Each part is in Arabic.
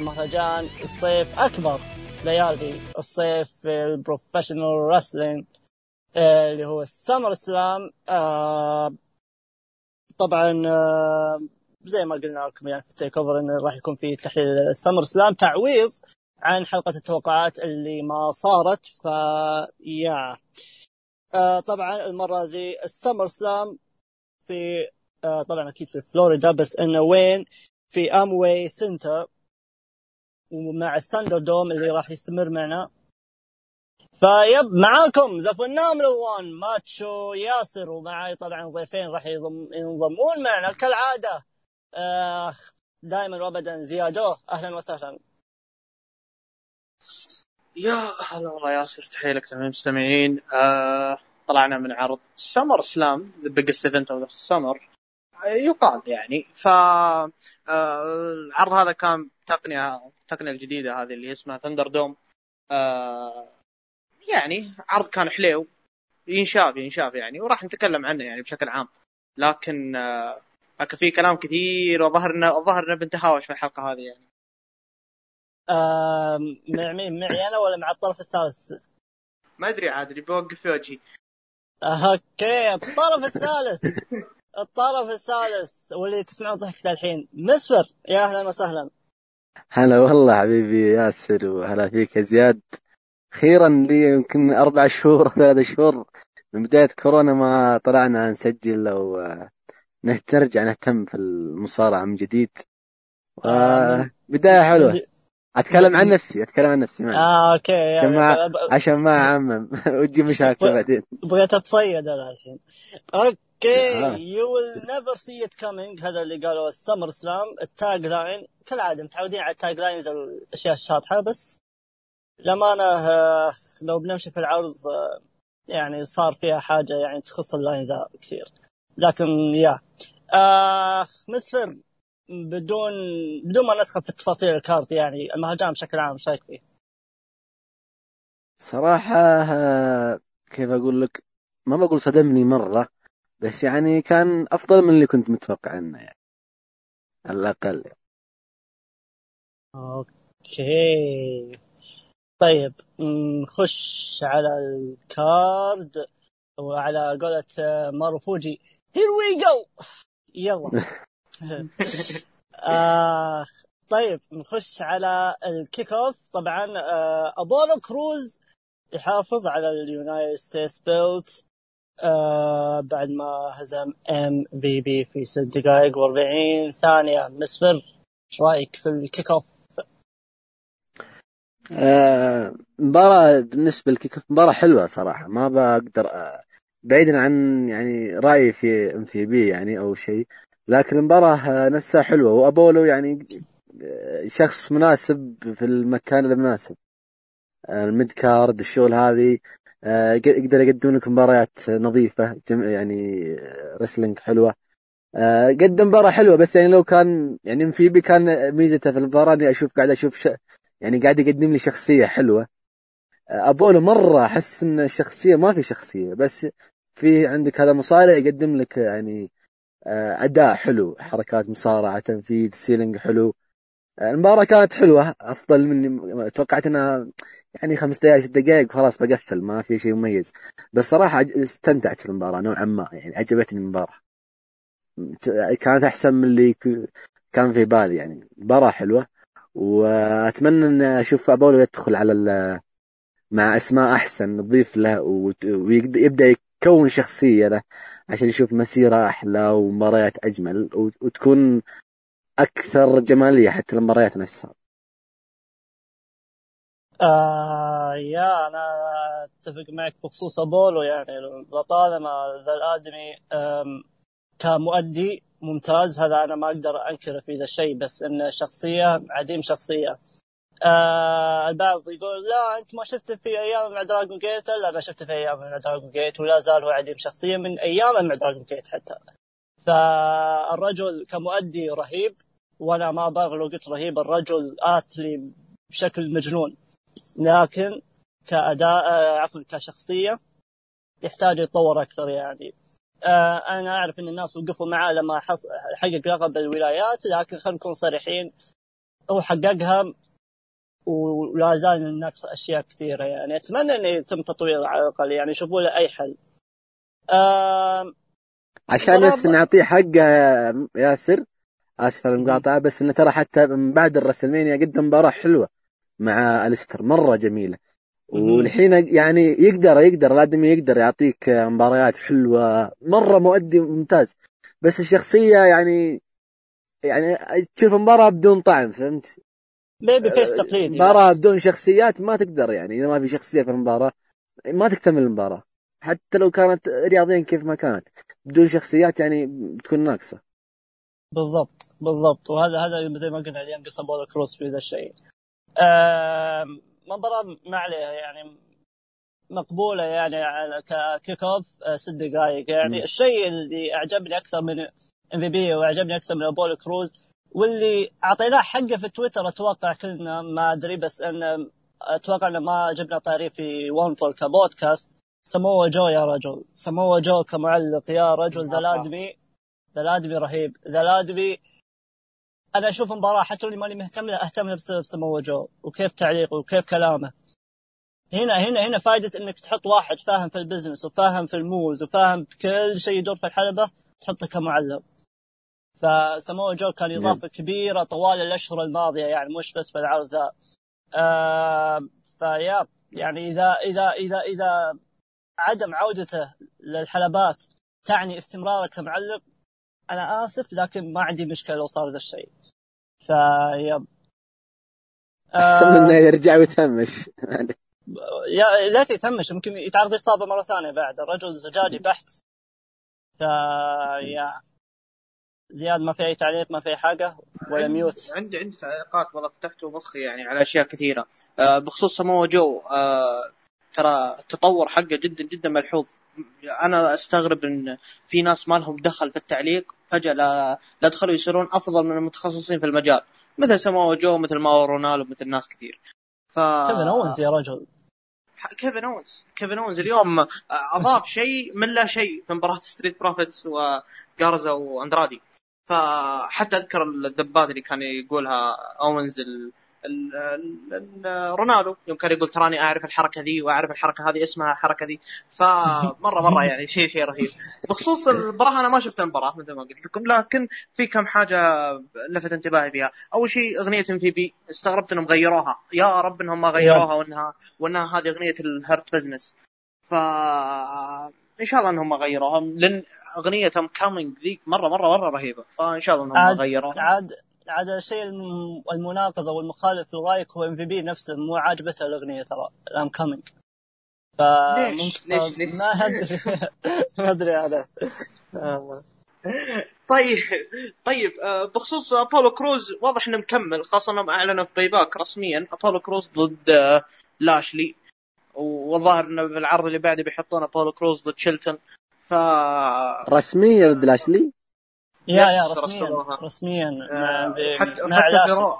مهرجان الصيف أكبر. ليالي الصيف في ال professional wrestling آه اللي هو ال SummerSlam آه طبعا آه زي ما قلنا لكم يعني في ال TakeOver انه راح يكون في تحليل ال SummerSlam تعويض عن حلقة التوقعات اللي ما صارت. ف يا طبعا المرة ذي ال SummerSlam في طبعا أكيد في فلوريدا بس إنه وين؟ في Amway Center ومع ال ThunderDome اللي راح يستمر معنا. ف yep معاكم the phenomenal 1 ماتشو ياسر ومعاي طبعا ضيفين راح ينضمون معنا. كالعادة آه دائما وابدا زيادو أهلا وسهلا. يا هلا والله ياسر تحية لك تمام المستمعين آه طلعنا من عرض SummerSlam the biggest event of the summer يقال يعني. ف آه، العرض هذا كان تقنية التقنيه الجديدة هذه اللي اسمها ThunderDome آه يعني عرض كان حليو. ينشاف ينشاف يعني وراح نتكلم عنه يعني بشكل عام. لكن آه لكن في كلام كثير وظهرنا ظهرنا بنتهاوش في الحلقة هذه يعني. آه مع مين؟ معي أنا ولا مع الطرف الثالث؟ ما أدري عاد اللي بوقف في وجهي. أوكي الطرف الثالث. الطرف الثالث واللي تسمعون ضحكته الحين. مسفر يا أهلا وسهلا. هلا والله حبيبي ياسر وهلا فيك يا زياد. أخيرا لي يمكن أربع شهور ثلاث شهور من بداية كورونا ما طلعنا نسجل أو نرجع نهتم في المصارعة من جديد. بداية حلوة. أتكلم عن نفسي أتكلم عن نفسي معي. آه okay عشان ما عشان ما أعمم. وتجي مشاكل بعدين. بغيت أتصيد أنا الحين. okay you will never see it coming هذا اللي قالوا ال SummerSlam. ال tagline كالعاده متعودين على ال taglines الأشياء الشاطحة بس للأمانة لو بنمشي في العرض يعني صار فيها حاجة يعني تخص ال line ذا كثير. لكن يا. آه مسفر بدون بدون ما ندخل في تفاصيل الكارت يعني المهرجان بشكل عام إيش رأيك فيه؟ صراحة كيف أقول لك ما بقول صدمني مرة. بس يعني كان أفضل من اللي كنت متوقع عنه يعني. على الأقل. يعني. أوكي. طيب نخش على الكارد وعلى قولة مارو فوجي. here we go يلا. آه طيب نخش على ال kickoff طبعا آه ابولو كروز يحافظ على ال United States belt. آه بعد ما هزم MVP في ست دقائق و40 ثانية. مسفر إيش رأيك في ال kickoff؟ مباراة بالنسبة لل kickoff مباراة حلوة صراحة. ما بقدر بعيدا عن يعني رأيي في MVP يعني أو شيء. لكن المباراة نفسها حلوة. وأبولو يعني شخص مناسب في المكان المناسب. ال mid card الشغل هذه. يقدر يقدم لك مباريات نظيفة يعني wrestling حلوة. قدم مباراة حلوة بس يعني لو كان يعني MVP كان ميزته في المباراة إني أشوف قاعد أشوف ش... يعني قاعد يقدم لي شخصية حلوة. ابولو مرة أحس إن الشخصية ما في شخصية بس في عندك هذا مصارع يقدم لك يعني أداء حلو حركات مصارعة تنفيذ سيلينج حلو. المباراة كانت حلوة أفضل مني توقعت إنها يعني خمس دقائق ست دقائق خلاص بقفل ما في شيء مميز. بس صراحة استمتعت في المباراه نوعا ما يعني عجبتني المباراة. كانت أحسن من اللي كان في بالي يعني. مباراة حلوة وأتمنى إن أشوف ابولو يدخل على مع أسماء أحسن نضيف له ويبدا يكون شخصية له عشان يشوف مسيرة أحلى ومباريات أجمل وتكون أكثر جمالية حتى المباريات نفسها. آه يا أنا أتفق معك بخصوص أبولو يعني لطالما ذا الآدمي كمؤدي ممتاز هذا أنا ما أقدر أنكر في ذا الشيء بس إنه شخصية عديم شخصية. آه البعض يقول لا أنت ما شفته في أيام مع دراجون جيت لا ما شفته في أيام مع دراجون جيت ولا زال هو عديم شخصية من أيام مع دراجون جيت حتى. فالرجل كمؤدي رهيب وأنا ما لو قلت رهيب الرجل athletic بشكل مجنون لكن كأداء عفوا كشخصية يحتاج يتطور أكثر يعني آه أنا أعرف إن الناس وقفوا معاه لما. حقق لقب الولايات لكن خلينا نكون صريحين هو حققها ولا زال ناقص أشياء كثيرة يعني أتمنى إنه يتم تطوير على الأقل يعني يشوفوا له أي حل. آه عشان بس نعطيه حقه ياسر. آسف على المقاطعة بس إنه ترى حتى من بعد الرسلمانيا قدم مباراة حلوة مع الستر مرة جميلة. والحين يعني يقدر يقدر الادمي يقدر يعطيك مباريات حلوة مرة مؤدي ممتاز. بس الشخصية يعني يعني تشوف مباراه بدون طعم فهمت؟ babyface تقليدي مباراة بدون شخصيات ما تقدر يعني إذا ما في شخصية في المباراة ما تكتمل المباراة. حتى لو كانت رياضيا كيف ما كانت بدون شخصيات يعني بتكون ناقصة. بالضبط بالضبط. وهذا هذا زي ما قلنا اليوم قصة أبولو كروز في ذا الشيء. آه مباراه ما عليها يعني مقبولة يعني على kickoff آه، ست دقائق يعني. م. الشيء اللي أعجبني أكثر من MVP وأعجبني أكثر من ابولو كروز واللي أعطيناه حقه في تويتر أتوقع كلنا ما أدري بس إن أتوقع انه ما جبنا طاري في ون فور كبودكاست سموا جو يا رجل. سموا جو كمعلق يا رجل. ذا لادمي ذا لادمي رهيب. ذا لادمي أنا أشوف مباراة حتى لو ماني مهتم له أهتم له بسبب سموا جو وكيف تعليقه وكيف كلامه. هنا هنا هنا فائده إنك تحط واحد فاهم في ال business وفاهم في ال moves وفاهم بكل شيء يدور في الحلبة تحطه كمعلق. فسموا جو كان إضافة كبيرة طوال الأشهر الماضية يعني مش بس في العرض ذا. آه فيا يعني إذا إذا إذا إذا عدم عودته للحلبات تعني استمراره كمعلق أنا آسف لكن ما عندي مشكلة لو صار ذا الشيء. ف yep أحسن من إنه يرجع ويتهمش. يا لا يتهمش ممكن يتعرض اصابه مرة ثانية بعد. الرجل زجاجي بحت. ف يا. زياد ما في أي تعليق ما في أي حاجة ولا mute؟ عندي عندي تعليقات والله فتحت مخي يعني على أشياء كثيرة. آه بخصوص سموا جو آه ترى التطور حقه جدا جدا ملحوظ. أنا أستغرب إن في ناس ما لهم دخل في التعليق فجأة لا, لا دخلوا يصيرون أفضل من المتخصصين في المجال. مثل سمو جو مثل ماورو رانالو مثل ناس كثير. ف كيفن اونز يا رجل. كيفن اونز كيفن اونز اليوم أضاف شيء من لا شيء في مباراة ستريت بروفيتس وجارزا واندرادي فحتى أذكر الدبات اللي كان يقولها اونز رانالو يوم كان يقول تراني أعرف الحركة ذي وأعرف الحركة هذه اسمها الحركة ذي. فمرة مرة يعني شيء شيء رهيب. بخصوص المباراة أنا ما شفت المباراة مثل ما قلت لكم لكن في كم حاجة لفت انتباهي فيها. أول شيء أغنية ام في بي استغربت إنهم غيروها. يا رب إنهم ما غيروها وانها وإنها هذه أغنية ال Hurt Business ف إن شاء الله إنهم ما غيروها لأن اغنيه I'm Coming ذيك مره مره مرة رهيبة. فإن شاء الله إنهم ما غيروها. عاد عاد الشيء المناقض أو المخالف لرايك هو إم في بي نفسه مو عاجبته الأغنية ترى ال I'm Coming ف ليش؟ ليش, ليش؟ ما أدري. ما أدري هذا. طيب طيب آه، بخصوص أبولو كروز واضح إنه مكمل خاصة إنهم أعلنوا في بايباك رسميا. أبولو كروز ضد آه، لاشلي. والظاهر إنه بالعرض اللي بعده بيحطون أبولو كروز ضد شيلتون. ف رسميا ضد لاشلي؟ yeah yeah رسميا رسميا آه حتى حتى في رو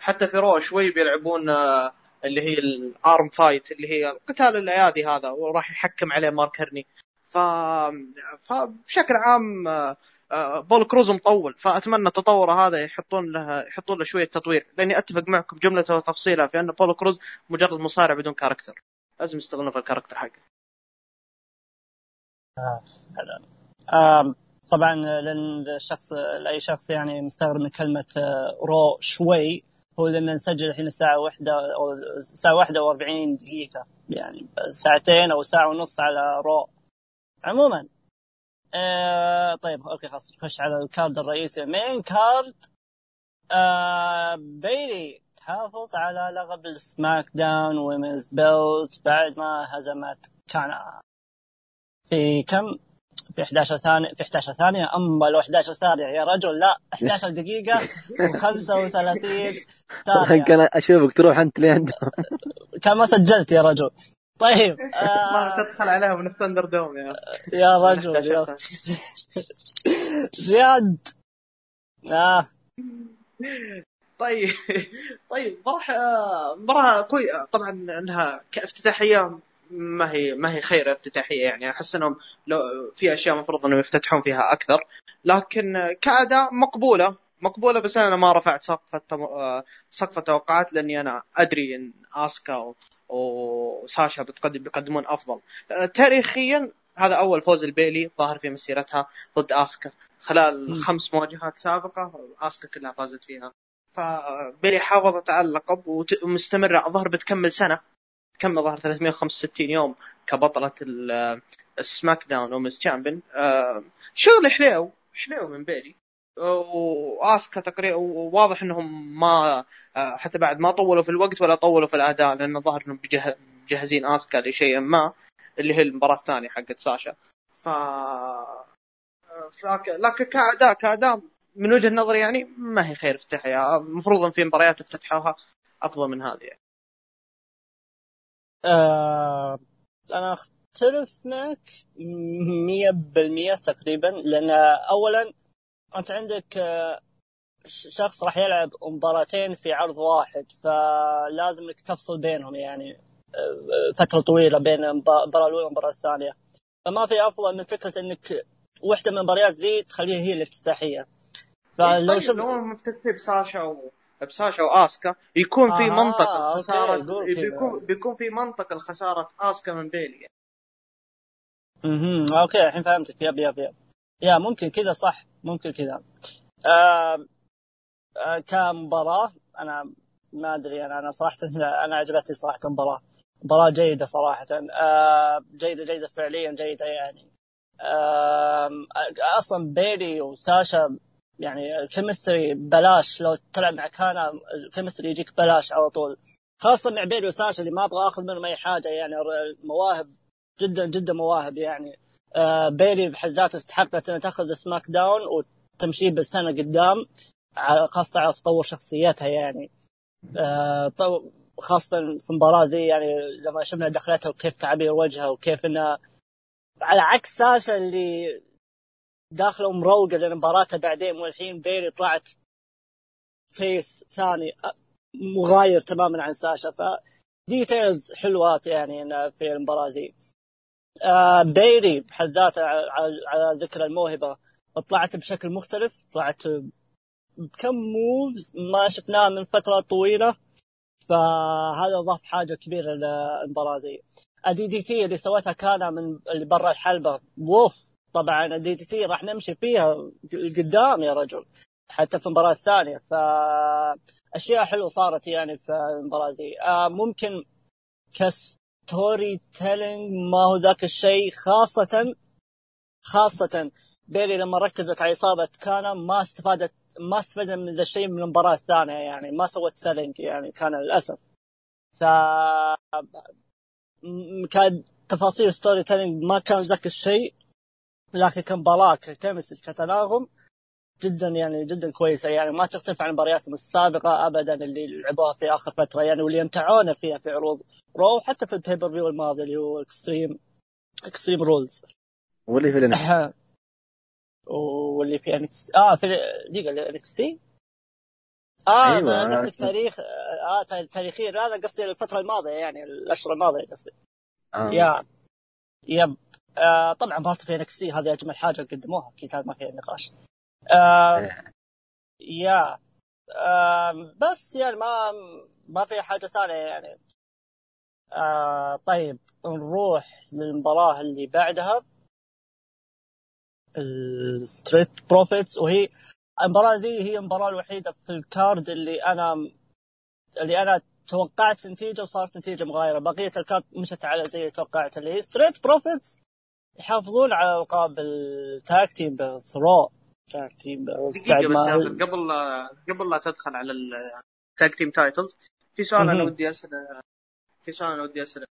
حتى في رو شوي بيلعبون آه اللي هي ال arm fight اللي هي قتال الأيادي هذا وراح يحكم عليه مارك هرني ف فبشكل عام آه, آه، أبولو كروز مطول فأتمنى التطور هذا يحطون له يحطون له شوية تطوير. لأني أتفق معكم جملته وتفصيلها في أن أبولو كروز مجرد مصارع بدون character. لازم يستغلون في ال character حقه. آه. طبعا لأن الشخص لأي شخص يعني مستغرب من كلمة آه، رو شوي هو لأن نسجل الحين الساعة واحدة أو الساعة واحدة و40 دقيقة يعني ساعتين أو ساعة ونص على رو. عموما آه طيب okay خلاص نخش على ال card الرئيسي. main card؟ آه بيلي. تحافظ على لقب السماك داون women's belt بعد ما هزمت كانا. في كم؟ في 11 ثانية في 11 ثانية أما لو 11 ثانية يا رجل لا 11 دقيقة و35 ثانية. كان أشوفك تروح أنت لين. كان ما سجلت يا رجل. طيب آه ما تدخل عليها من الثندر دوم يا يا رجل يا زياد. آه. طيب طيب مباراة مباراة كوي طبعا إنها كافتتاحية ما هي ما هي خير افتتاحية يعني. أحس إنهم لو في أشياء المفروض إنهم يفتتحون فيها أكثر. لكن كأداء مقبولة. مقبولة بس أنا ما رفعت سقف التم... سقف التوقعات لأني أنا أدري إن آسكا وساشا بتقدم بيقدمون أفضل. تاريخيا هذا أول فوز لبيلي ظاهر في مسيرتها ضد آسكا. خلال خمس مواجهات سابقة آسكا كلها فازت فيها. فبيلي حافظت على اللقب ومستمره الظهر بتكمل سنة. تكمل ظهر 365 يوم كبطلة السماك داون women's champion. شغل حليو حليو من بيلي وآسكا تقريبا وواضح إنهم ما حتى بعد ما طولوا في الوقت ولا طولوا في الأداء لأن الظاهر إنهم مجهزين آسكا لشيء ما اللي هي المباراة الثانية حقت ساشا. ف لكن كاداء كأداء من وجهة نظري يعني ما هي خير افتتاحية. المفروض إن في مباريات افتتحوها أفضل من هذه يعني. آه أنا أختلف معك 100% تقريبا لأن اولا أنت عندك آه، شخص راح يلعب مباراتين في عرض واحد فلازم إنك تفصل بينهم يعني آه، فترة طويلة بين المباراة الأولى والمباراة الثانية. فما في أفضل من فكرة إنك واحدة من المباريات ذي تخليها هي الافتتاحيه فلو طيب لو مفتتح بساشا و... بساشا وآسكا يكون في آه منطقة خساره بيكون بيكون في منطقة لخسارة آسكا من بيلي أها okay الحين فهمتك. yep yep yep. yeah ممكن كذا صح. ممكن كذا. آه آه كمباراة أنا ما أدري أنا أنا صراحة أنا عجبتني صراحة المباراه مباراة جيدة صراحة. آه جيدة جيدة فعليا جيدة يعني. آه أصلا بيلي وساشا يعني ال chemistry بلاش لو تلعب مع كانا ال chemistry يجيك بلاش على طول. خاصة مع بيلي وساشا اللي ما أبغى أخذ منهم أي حاجة يعني مواهب جدا جدا مواهب يعني. آه بيلي بحد ذاته استحقت انها تأخذ سماك داون وتمشي بالسنة قدام خاصة على تطور شخصيتها يعني. آه خاصة في المباراة ذي يعني لما شفنا دخلتها وكيف تعبير وجهها وكيف انها على عكس ساشا اللي داخله مروقه لأن مباراتها بعدين والحين بيلي طلعت face ثاني مغاير تماما عن ساشا. ف details حلوات يعني في المباراة ذي آه بيلي بحد ذاته على ذكر الموهبة طلعت بشكل مختلف. طلعت بكم moves ما شفناه من فترة طويلة. فهذا ضاف حاجة كبيرة للمباراة ذي ال DDT اللي سوتها كان من اللي برا الحلبة. ووف! طبعا ال DDT راح نمشي فيها قدام يا رجل حتى في المباراة الثانية. ف أشياء حلوة صارت يعني في المباراة دي آه ممكن ك storytelling ما هو ذاك الشيء خاصة خاصة بيلي لما ركزت على إصابة كانا ما استفادت ما استفدنا من ذا الشيء من المباراة الثانية يعني ما سوت selling يعني كانا للأسف. ف كان تفاصيل storytelling ما كان ذاك الشيء. لكن كمباراه ك chemistry كتناغم جدا يعني جدا كويسة. يعني ما تختلف عن مبارياتهم السابقة ابدا اللي لعبوها في آخر فترة. يعني واللي يمتعونا فيها في عروض Raw حتى في ال pay-per-view الماضي اللي هو Extreme Extreme Rules واللي في واللي في انكس آه في دقيقة NXT آه أيوة. قصدك تاريخ آه تاريخيا. هذا قصدي الفترة الماضية يعني الاشهر الماضية قصدي. آه. يا يب. آه طبعا بارت في انكس هذه أجمل حاجة قدموها أكيد هذا ما فيها نقاش. آه إيه. يا آه بس يعني ما ما في حاجة ثانية يعني. آه طيب نروح للمباراة اللي بعدها. ال Street Profits وهي المباراة ذي هي المباراة الوحيدة في ال card اللي أنا اللي أنا توقعت نتيجة وصارت نتيجة مغايرة. بقية ال card مشت على زي توقعت اللي هي Street Profits يحافظون على ألقاب ال tag team belts Raw. tag team belts دقيقة بس قبل لا قبل لا تدخل على ال tag team titles في سؤال أنا ودي أسأله في سؤال أنا ودي أسأله.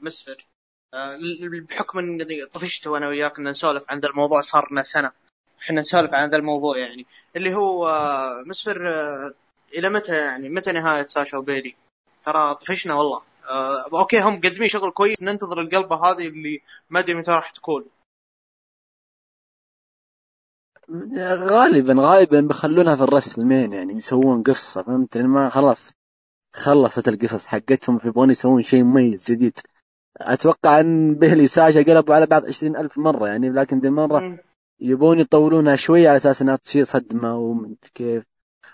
مسفر آه، بحكم اني طفشت وأنا وياك إن نسولف عن ذا الموضوع صار لنا سنة. إحنا نسولف عن ذا الموضوع يعني. اللي هو آه، مسفر آه، إلى متى يعني؟ متى نهاية ساشا وبيلي؟ ترى طفشنا والله. آه okay هم مقدمين شغل كويس. ننتظر القلبة هذه اللي ما أدري متى راح تكون. غالبا غالبا بيخلونها في ال WrestleMania يعني يسوون قصة فهمت؟ ما خلاص خلصت القصص حقتهم في يبغون يسوون شيء مميز جديد. أتوقع إن بيلي وساشا قلبوا على بعض عشرين ألف مرة يعني لكن ذي المرة. يبون يطولونها شوي على أساس إنها تصير صدمة ومن كيف.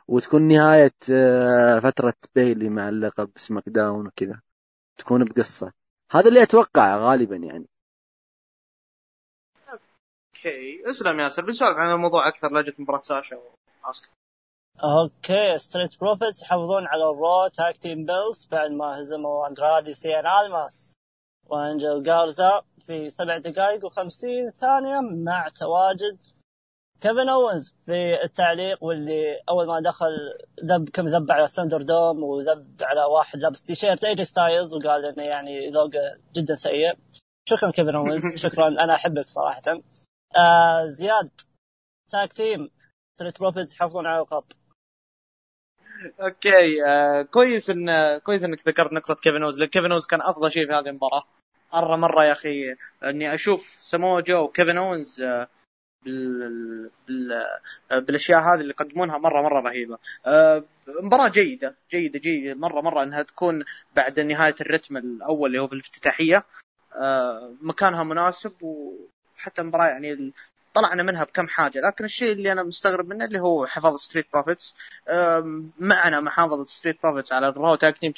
وتكون نهاية آه، فترة بيلي مع اللقب SmackDown وكذا. تكون بقصة. هذا اللي أتوقع غالبا يعني. okay. اسلم ياسر بنسولف عن الموضوع أكثر لجينا مباراة ساشا واسكا okay Street Profits يحافظون على ال Raw tag team belts بعد ما هزموا اندرادي سيان الماس وانجل جارزا في سبع دقائق وخمسين ثانية مع تواجد كيفن اوينز في التعليق واللي أول ما دخل ذب كم ذب على ThunderDome وذب على واحد لابس تيشيرت AJ Styles وقال إنه يعني ذوقه جدا سيء. شكرا كيفن اوينز شكرا. أنا أحبك صراحة. آه زياد tag team Street Profits يحافظون على اللقب okay آه كويس ان كويس إنك ذكرت نقطة كيفن اوينز لأن كيفن اوينز كان أفضل شيء في هذه المباراة. مره مرة يا أخي إني أشوف سمو جو وكيفن اوينز آه، بال... بال... بالأشياء هذه اللي يقدمونها مرة مرة رهيبة. آه، مباراة جيدة جيدة جيدة مرة مرة إنها تكون بعد نهاية الرتم الأول اللي هو في الافتتاحية. آه، مكانها مناسب وحتى المباراه يعني طلعنا منها بكم حاجة. لكن الشيء اللي أنا مستغرب منه اللي هو حفاظ Street Profits معنى محافظة Street Profits على ال Raw tag team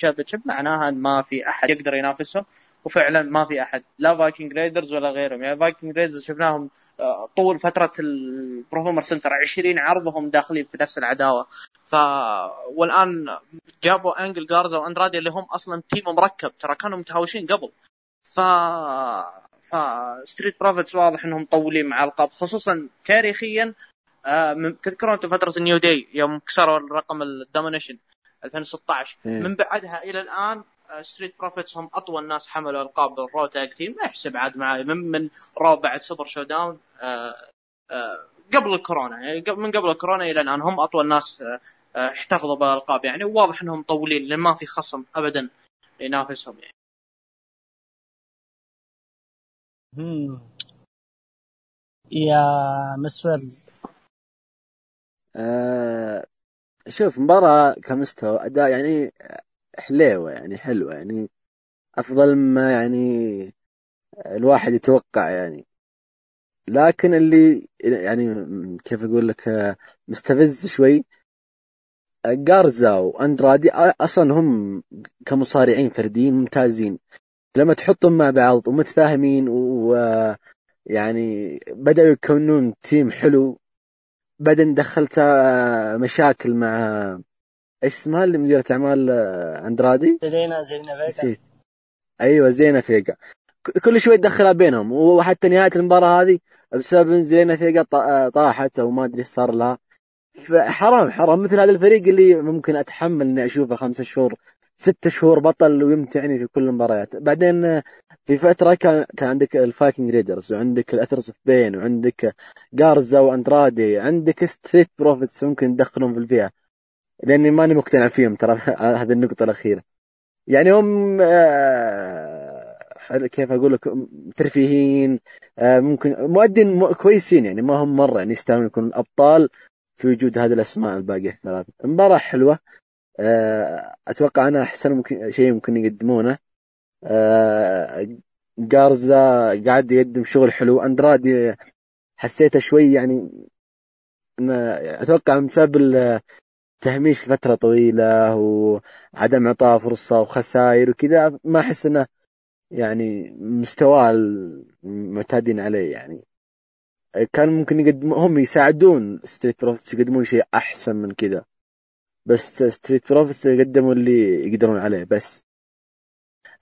معناها إن ما في أحد يقدر ينافسهم. وفعلا ما في أحد. لا Viking Raiders ولا غيرهم. يعني Viking Raiders شفناهم آه، طول فترة ال Performance Center 20 عرض وهم داخلين في نفس العداوة. ف والآن جابوا أنجل جارزا وأندرادي اللي هم أصلا team مركب. ترى كانوا متهاوشين قبل. ف ف Street Profits واضح إنهم مطولين مع الألقاب. خصوصا تاريخيا آه، تذكرون أنتم فترة ال New Day يوم كسروا الرقم ال Demolition 2016 إيه. من بعدها إلى الآن Street Profits هم أطول ناس حملوا ألقاب ال Raw tag team احسب عاد معي من من Raw بعد Super ShowDown آه، آه، قبل الكورونا. يعني من قبل الكورونا إلى الآن هم أطول ناس آه، آه، احتفظوا بالالقاب يعني وواضح إنهم مطولين لأن ما في خصم ابدا ينافسهم يعني. مم. يا مسفر آه شوف مباراة كمستوى أداء يعني حليوة يعني حلوة يعني. أفضل ما يعني الواحد يتوقع يعني. لكن اللي يعني كيف أقول لك مستفز شوي جارزا وأندرادي آه، أصلا هم كمصارعين فرديين ممتازين. لما تحطهم مع بعض ومتفاهمين ويعني بدأوا يكونون تيم حلو بعدين دخلت مشاكل مع إيش اسمها اللي مديرة أعمال آه، أندرادي؟ زيلينا زيلينا فيجا نسيت. أيوه زيلينا فيجا كل شوي تدخلها بينهم. وحتى نهاية المباراة هذه بسبب إن زيلينا فيجا آه، طاحت أو ما أدري إيش صار لها. فحرام حرام. مثل هذا الفريق اللي ممكن أتحمل إني أشوفه خمسة شهور ستة شهور بطل ويمتعني في كل المباريات. بعدين آه، في فترة كان كان عندك ال Viking Raiders وعندك ال Authors of Pain وعندك جارزا وأندرادي عندك Street Profits ممكن تدخلهم في الفئة لأني ماني مقتنع فيهم ترى هذه النقطة الأخيرة. يعني هم آه، كيف أقول لك؟ ترفيهيين آه، ممكن مؤدين كويسين يعني ما هم مرة يعني يستاهلون يكونوا أبطال في وجود هذه الأسماء الباقية الثلاثة. مباراة حلوة آه، أتوقع أنا أحسن ممكن شيء ممكن يقدمونه. جارزا قاعد يقدم شغل حلو. أندرادي حسيته شوي يعني أتوقع بسبب تهميش فترة طويلة وعدم إعطاء فرصة وخسائر وكذا ما أحس إنه يعني مستواه المعتادين عليه يعني. كان ممكن يقدم هم يساعدون Street Profits يقدمون شيء أحسن من كذا بس Street Profits يقدموا اللي يقدرون عليه بس.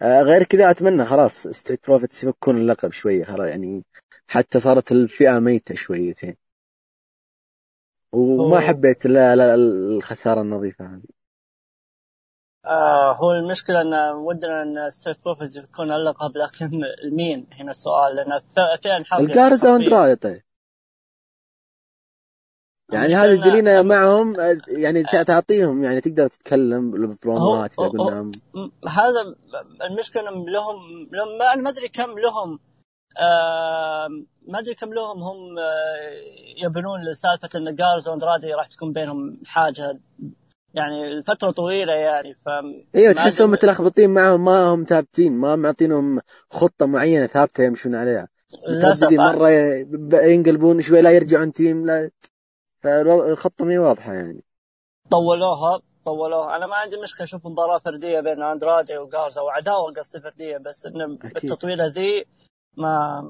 آه، غير كذا أتمنى خلاص Street Profits يفكون اللقب شوية خلاص يعني حتى صارت الفئة ميتة شويتين. وما هو- حبيت لا لا الخسارة النظيفة هذه. آه هو المشكلة إن ودنا إن ستريت بروفيتس يكون اللقب لكن المين هنا السؤال لأن ف- فعلا حظ الجارزة واندراي طيب؟ يعني هذه زلينا معهم يعني تع- تعطيهم يعني تقدر تتكلم بالبرومات هو- إذا قلنا م- هذا المشكلة إن لهم لهم ما أنا ما أدري كم لهم ما أدري كم لهم هم آه يبنون لسالفة إن جارز واندرادي راح تكون بينهم حاجة يعني فترة طويلة يعني ف إيوه تحسهم متلخبطين معهم ما هم ثابتين ما معطينهم خطة معينة ثابتة يمشون عليها. للأسف مترددين مرة ينقلبون شوي لا يرجعون team لا. فالخطه مي واضحة يعني. طولوها طولوها. أنا ما عندي مشكلة أشوف مباراة فردية بين اندرادي وجارزا وعداوه قصدي فردية بس انه. بالتطويله ذي ما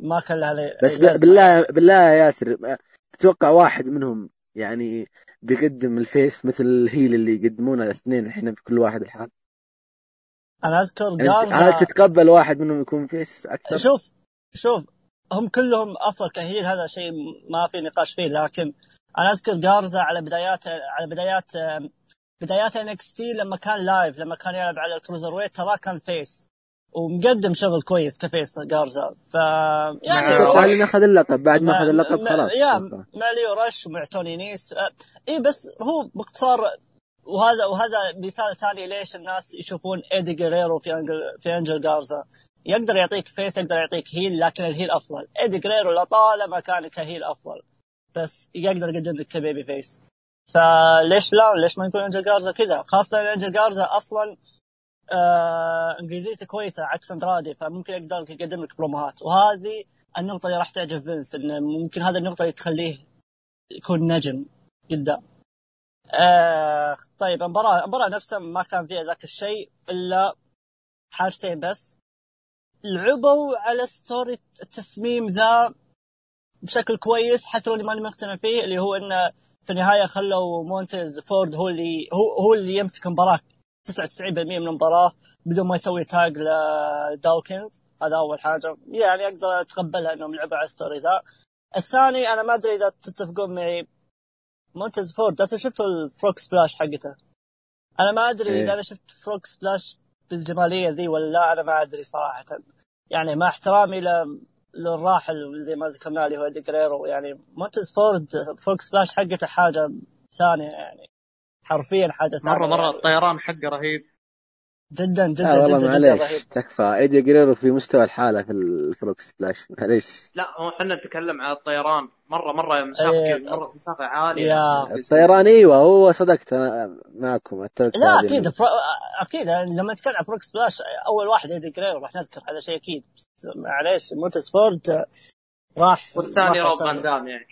ما كان لها لي- بس. بالله بالله يا ياسر تتوقع واحد منهم يعني بيقدم ال face مثل ال heel اللي يقدمونه الاثنين إحنا في كل واحد الحال أنا أذكر يعني جارزا هل تتقبل واحد منهم يكون face أكثر؟ شوف شوف هم كلهم افضل ك heel هذا شيء ما في نقاش فيه لكن أنا أذكر جارزا على بدايات على بدايات بدايات NXT لما كان live لما كان يلعب على ال cruiserweight ترى كان face ومقدم شغل كويس ك face جارزا ف يعني اللي اخذ اللقب. بعد ما أخذ اللقب خلاص. yeah. مع ليو رش ومع توني نيس اي بس هو باختصار وهذا وهذا مثال ثاني ليش الناس يشوفون إيدي جريرو في انجل في أنجل جارزا يقدر يعطيك face يقدر يعطيك heel لكن ال heel أفضل. إيدي جريرو لطالما كان ك heel أفضل. بس يقدر يقدم لك ك babyface. فليش لا؟ ليش ما يكون أنجل جارزا كذا؟ خاصة ان أنجل جارزا أصلا آه انجليزيته كويسة عكس أندرادي فممكن يقدر يقدم لك بروموهات. وهذه النقطة اللي راح تعجب فينس إنه ممكن هذه النقطة اللي تخليه يكون نجم قدام آه طيب المباراة المباراة نفسها ما كان فيها ذاك الشيء إلا حاجتين بس. لعبوا على story ال tag team ذا بشكل كويس حتى لو اللي ماني مقتنع فيه اللي هو إنه في النهاية خلوا مونتز فورد هو اللي هو هو اللي يمسك المباراة. 99% من المباراة بدون ما يسوي tag لداوكنز هذا أول حاجة. يعني أقدر أتقبلها إنهم لعبوا على ال story ذا. الثاني أنا ما أدري إذا تتفقون معي. مونتز فورد أنت شفتوا ال frog splash حقته؟ أنا ما أدري إيه. إذا أنا شفت frog splash بالجمالية ذي ولا لا أنا ما أدري صراحة. يعني مع احترامي ل... للراحل زي ما ذكرنا اللي هو إيدي جريرو يعني مونتز فورد frog splash حقته حاجة ثانية يعني. حرفيا حاجة ثانية. مره مرة يعني. الطيران حقه رهيب. جدا جدا لا والله جدا, جدا معليش. رهيب. تكفى. إيدي جريرو في مستوى الحالة في ال frog splash معليش. لا هو إحنا نتكلم على الطيران. مره مرة مسافه. كبيرة، مرة مسافه عالية. الطيران إيوه هو صدقت. أنا معكم اتفق لا أكيد. fro... أكيد. لما نتكلم عن frog splash أول واحد إيدي جريرو راح نذكر هذا شيء أكيد. معليش مونتز فورد راح والثاني روب. فان دام يعني.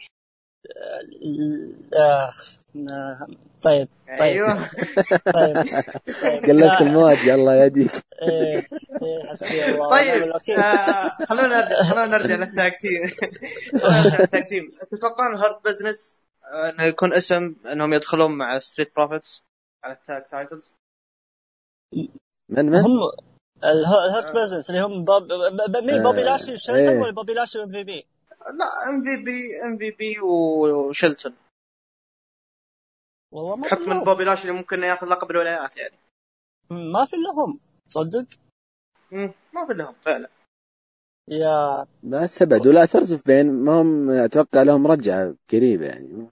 آه، آه، طيب طيب أيوه طيب طيب قلبت المواد الله يهديك إيه، إيه، حسبي الله ونعم طيب. آه، خلونا نرجع خلونا نرجع لل tag team خلونا نرجع لل tag team تتوقعون Hurt Business إنه يكون اسم إنهم يدخلون مع Street Profits على ال tag titles من من؟ هم اله- ال Hurt Business اللي هم بوب ب- ب- مين بوبي آه، إيه. ولا بوبي لاشلي و MVP؟ لا ام في بي ام في بي وشيلتون. والله ما بحكم ان لهم. بوبي لاشلي ممكن ياخذ لقب الولايات يعني. ما في لهم. تصدق؟ ما في لهم فعلا. يا بس ابعد ولا ثرز في بين ما هم أتوقع لهم رجعة قريبة يعني.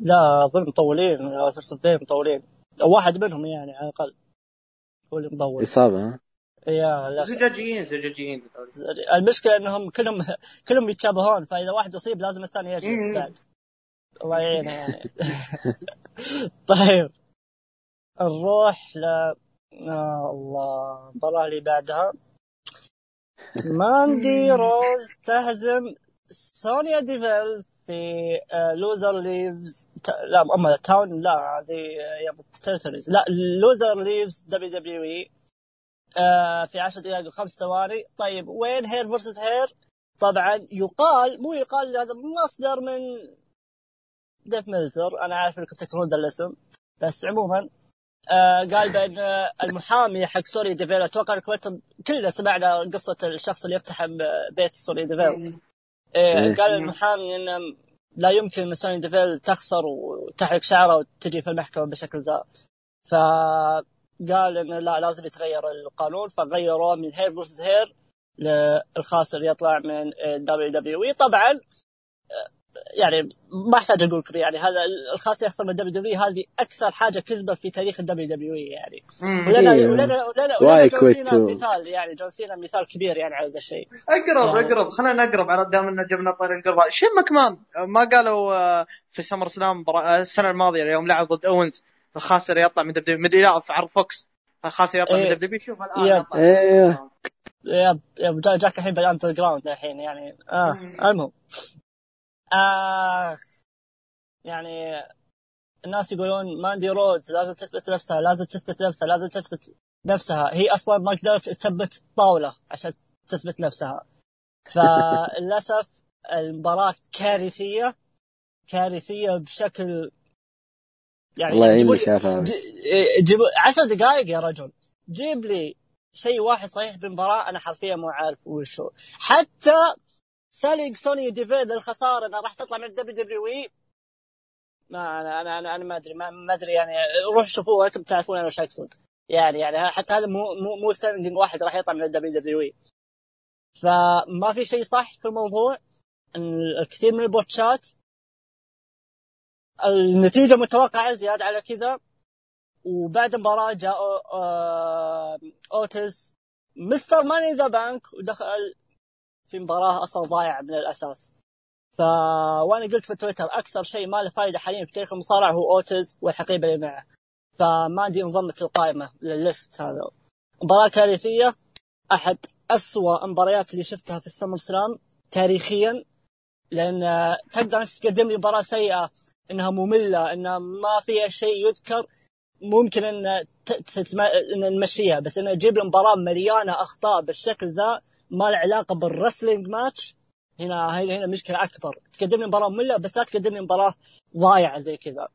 لا اظن مطولين ثرسبين مطولين أو واحد منهم يعني على الأقل. هو اللي مطول. إصابة ها؟ يا لا زجاجيين زجاجيين المشكلة إنهم كلهم كلهم يتشابهون فإذا واحد يصيب لازم الثاني يجلس. بعد. الله يعينه يعني. طيب. نروح ل آه الله المباراة اللي بعدها. ماندي روز تهزم سونيا ديفيل في loser leaves لا أما town لا هذه يا تيرتريز لا loser leaves WWE. في 10 دقائق وخمس ثواني. طيب وين hair versus hair؟ طبعا يقال مو يقال هذا مصدر من ديف ميلتزر أنا عارف إنكم تكرهون ذا الاسم بس عموما آه قال بأن آه، المحامي حق سونيا ديفيل أتوقع إنكم كلنا سمعنا قصة الشخص اللي يقتحم آه، بيت سونيا ديفيل إيه. إيه. قال المحامي إنه لا يمكن ان سونيا ديفيل تخسر وتحلق شعره وتجي في المحكمة بشكل ذا فقال إنه لا لازم يتغير القانون فغيروه من hair versus hair للخاسر يطلع من دبليو دبليو إي. طبعا يعني ما أحتاج أقول لكم يعني هذا الخاص يحصل من دبليو دبليو هذه أكثر حاجة كذبة في تاريخ الدبليو دبليو يعني. مم. ولنا إيه. ولنا ولنا, ولنا جون سينا كويتو. مثال يعني جون سينا مثال كبير يعني على ذا الشيء. أقرب يعني- أقرب. خلينا نقرب على دام إن جبنا طاري القرب شيء مكمان ما قالوا آه، في سمر سلام آه، السنة الماضية يوم لعب ضد أوينز. الخاسر يطلع من دبليو مدري لا في عرض فوكس. الخاسر يطلع من إيه. دبليو شوف الآن يب. يطلع. أيوه yep. yep. جا- جاك الحين بال underground الحين يعني. آه. المهم. آه يعني الناس يقولون ماندي روز لازم تثبت نفسها لازم تثبت نفسها لازم تثبت نفسها. هي أصلا ما قدرت تثبت طاولة عشان تثبت نفسها. فللأسف المباراة كارثية. كارثية بشكل يعني الله يعين شافها. ج- جيب عشر دقائق يا رجل. جيب لي شيء واحد صحيح بالمباراة أنا حرفيا مو عارف وش هو. حتى selling سونيا ديفيل الخسارة أنها راح تطلع من ال WWE. ما أنا أنا أنا, أنا ما أدري ما, ما أدري يعني. روح شوفوه أنتم تعرفون أنا وش أقصد. يعني يعني حتى هذا مو مو مو selling واحد راح يطلع من ال WWE. فما في شيء صح في الموضوع. الكثير من ال botch ات النتيجة متوقعة زيادة على كذا. وبعد المباراة جاء آه، اوتس Mr. Money in the Bank ودخل في مباراة أصلا ضايعة من الأساس. ف وأنا قلت في تويتر أكثر شيء ما له فائدة حاليا في تاريخ المصارعة هو اوتس والحقيبة اللي معه. فما عندي انضمت القائمة لل list هذا. مباراة كارثية أحد أسوأ المباريات اللي شفتها في ال SummerSlam تاريخيا. لأن تقدر تقدم لي مباراة سيئة إنها مملة انها ما فيها شيء يذكر ممكن إن نمشيها. بس انه تجيب مباراة مليانة أخطاء بالشكل ذا ما له علاقة بال wrestling match هنا هنا مشكلة أكبر. تقدم لي مباراة مملة بس لا تقدم لي مباراة ضايعة زي كذا.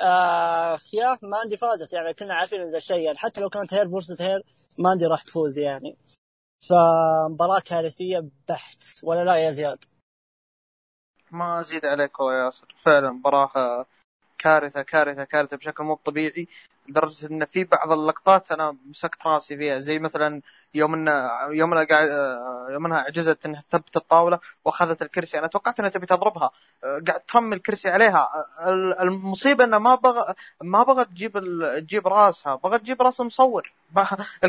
آه يا ماندي فازت. يعني كنا عارفين ذا الشيء. يعني حتى لو كانت hair versus hair ماندي راح تفوز يعني. فمباراة كارثية بحت. ولا لا يا زياد؟ ما أزيد عليك يا ياسر. فعلا مباراه كارثة كارثة كارثة بشكل مو طبيعي لدرجة إن في بعض اللقطات أنا مسكت راسي فيها. زي مثلا يوم ان يوم انها قاعد يوم إنها عجزت إنها تثبت الطاولة وأخذت الكرسي. أنا توقعت إنها تبي تضربها. قاعد ترمي الكرسي عليها. ال- المصيبة إنها ما بغى ما بغت تجيب ال- تجيب راسها. بغت تجيب راس المصور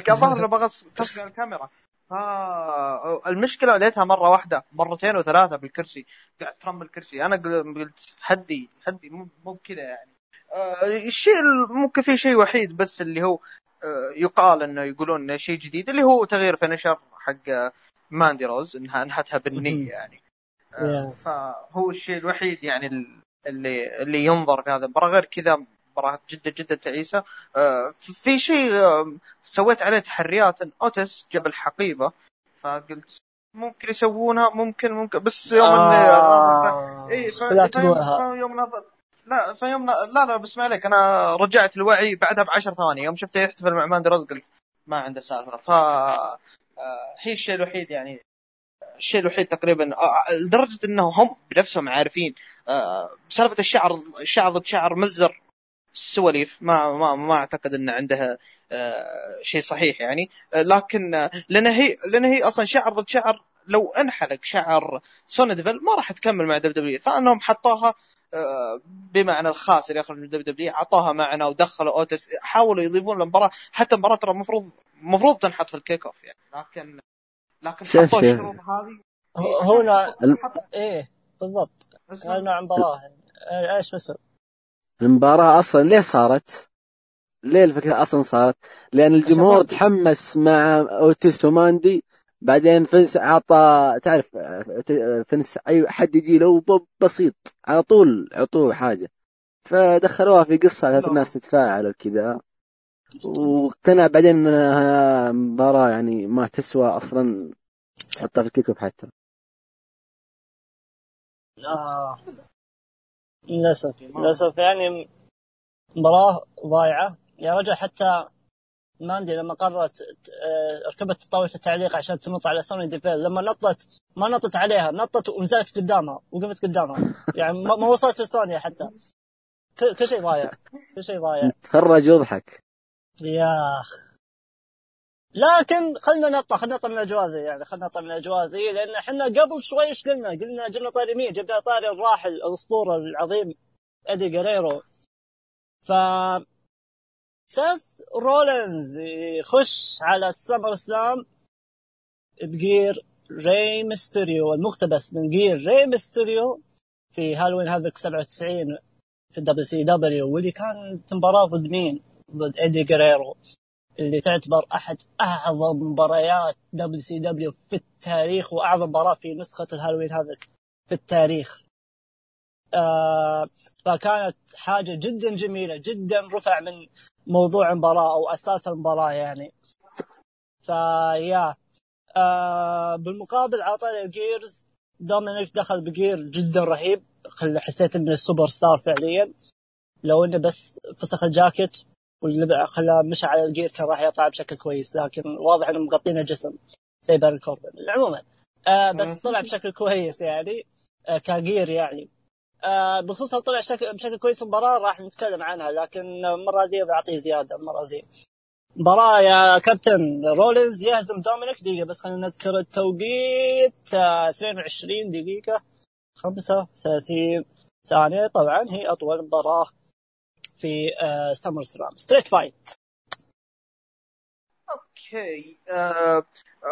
الظاهر انها بغت تفقع الكاميرا. فالمشكلة لقيتها مرة واحدة مرتين وثلاثة بالكرسي. قاعد ترمي الكرسي. قل- قلت حدي حدي مو مو بكذا يعني. آه، الشيء ال- ممكن في شيء وحيد بس اللي هو آه، يقال إنه يقولون شيء جديد اللي هو تغيير في نشر حق آه، ماندي روز إنها انحتها بالنية يعني. آه،. فهو الشيء الوحيد يعني ال- اللي اللي ينظر في هذا. المباراه غير كذا مباراة جدا جدا تعيسة. آه، في شيء سويت عليه تحريات إن أوتس جاب الحقيبه فقلت ممكن يسوونها ممكن ممكن بس يوم آه إي ف... لا فيوم... تقولها يوم نظر لا فيوم لا لا بس ما عليك. أنا رجعت الوعي بعدها بعشر ثواني. يوم شفته يحتفل مع ماندي روز قلت ما عنده سالفة. ف آه، هي الشيء الوحيد يعني الشيء الوحيد تقريبا آه، لدرجة انه هم بنفسهم عارفين سالفة الشعر الشعر ضد شعر مزر سواليف ما ما ما أعتقد إن عندها آه، شيء صحيح يعني. آه، لكن آه، لأن هي لأن هي أصلا شعر ضد شعر لو انحلق شعر سونيا ديفيل ما راح تكمل مع WW فأنهم حطوها بمعنى الخاسر يخرج من WW أعطوها معنى ودخلوا اوتس حاولوا يضيفون المباراه حتى المباراه ترى المفروض المفروض تنحط في ال kick off يعني. لكن لكن حطوا. الشروط هذه. هو- هو لا إيه بالضبط. هذا نوع مباراة إيه، إيش مسوي؟ المباراة أصلا ليه صارت؟ ليه الفكرة أصلا صارت؟ لأن الجمهور تحمس مع أوتيس وماندي بعدين فنس أعطى تعرف فنس أي حد يجي له ب- بسيط على طول عطوه حاجة فدخلوها في قصة على أساس الناس تتفاعل وكذا واقتنع بعدين انها مباراة يعني ما تسوى أصلا حتى في ال kick حتى آه. للأسف. للأسف يعني مباراة ضايعة. يا رجل حتى ماندي لما قررت آه، ركبت طاولة التعليق عشان تنط على سونيا ديفيل لما نطت ما نطت عليها نطت ونزلت قدامها وقفت قدامها. يعني ما وصلت لسونيا حتى. كل شيء ضايع. كل شيء ضايع. تفرج واضحك يا أخ. لكن خلينا نطلع خلينا نطلع من الاجواء ذي يعني خلينا نطلع من الاجواء ذي لأن إحنا قبل شوي إيش قلنا؟ قلنا جبنا طاري مين؟ جبنا طاري الراحل الأسطورة العظيم إدي جريرو ف سيث رولينز يخش على ال SummerSlam ب gear ري ميستيريو المقتبس من gear ري ميستيريو في Halloween Havoc 97 في ال WCW واللي كانت مباراة ضد مين؟ ضد ايدي جريرو اللي تعتبر أحد أعظم مباريات WCW في التاريخ وأعظم مباراة في نسخة ال Halloween Havoc في التاريخ. آه فكانت حاجة جدا جميلة جدا رفع من موضوع المباراة أو أساس المباراة يعني. فيا آه بالمقابل عطاني gears دومينيك دخل ب gear جدا رهيب حسيت إنه سوبر ستار فعليا لو إنه بس فسخ الجاكيت خلاه مشى على ال gear كان راح يطلع بشكل كويس لكن واضح انه مغطينه جسم زي بارون كوربن. عموما آه بس طلع بشكل كويس يعني آه ك gear يعني. آه بخصوص هل طلع شكل بشكل كويس المباراة راح نتكلم عنها لكن المره ذي بعطيه زيادة المره ذي مباراة يا كابتن رولينز يهزم دومينيك دقيقة بس خلينا نذكر التوقيت آه 22 دقيقة 35 ثانية. طبعا هي أطول مباراة في آه SummerSlam street fight okay آه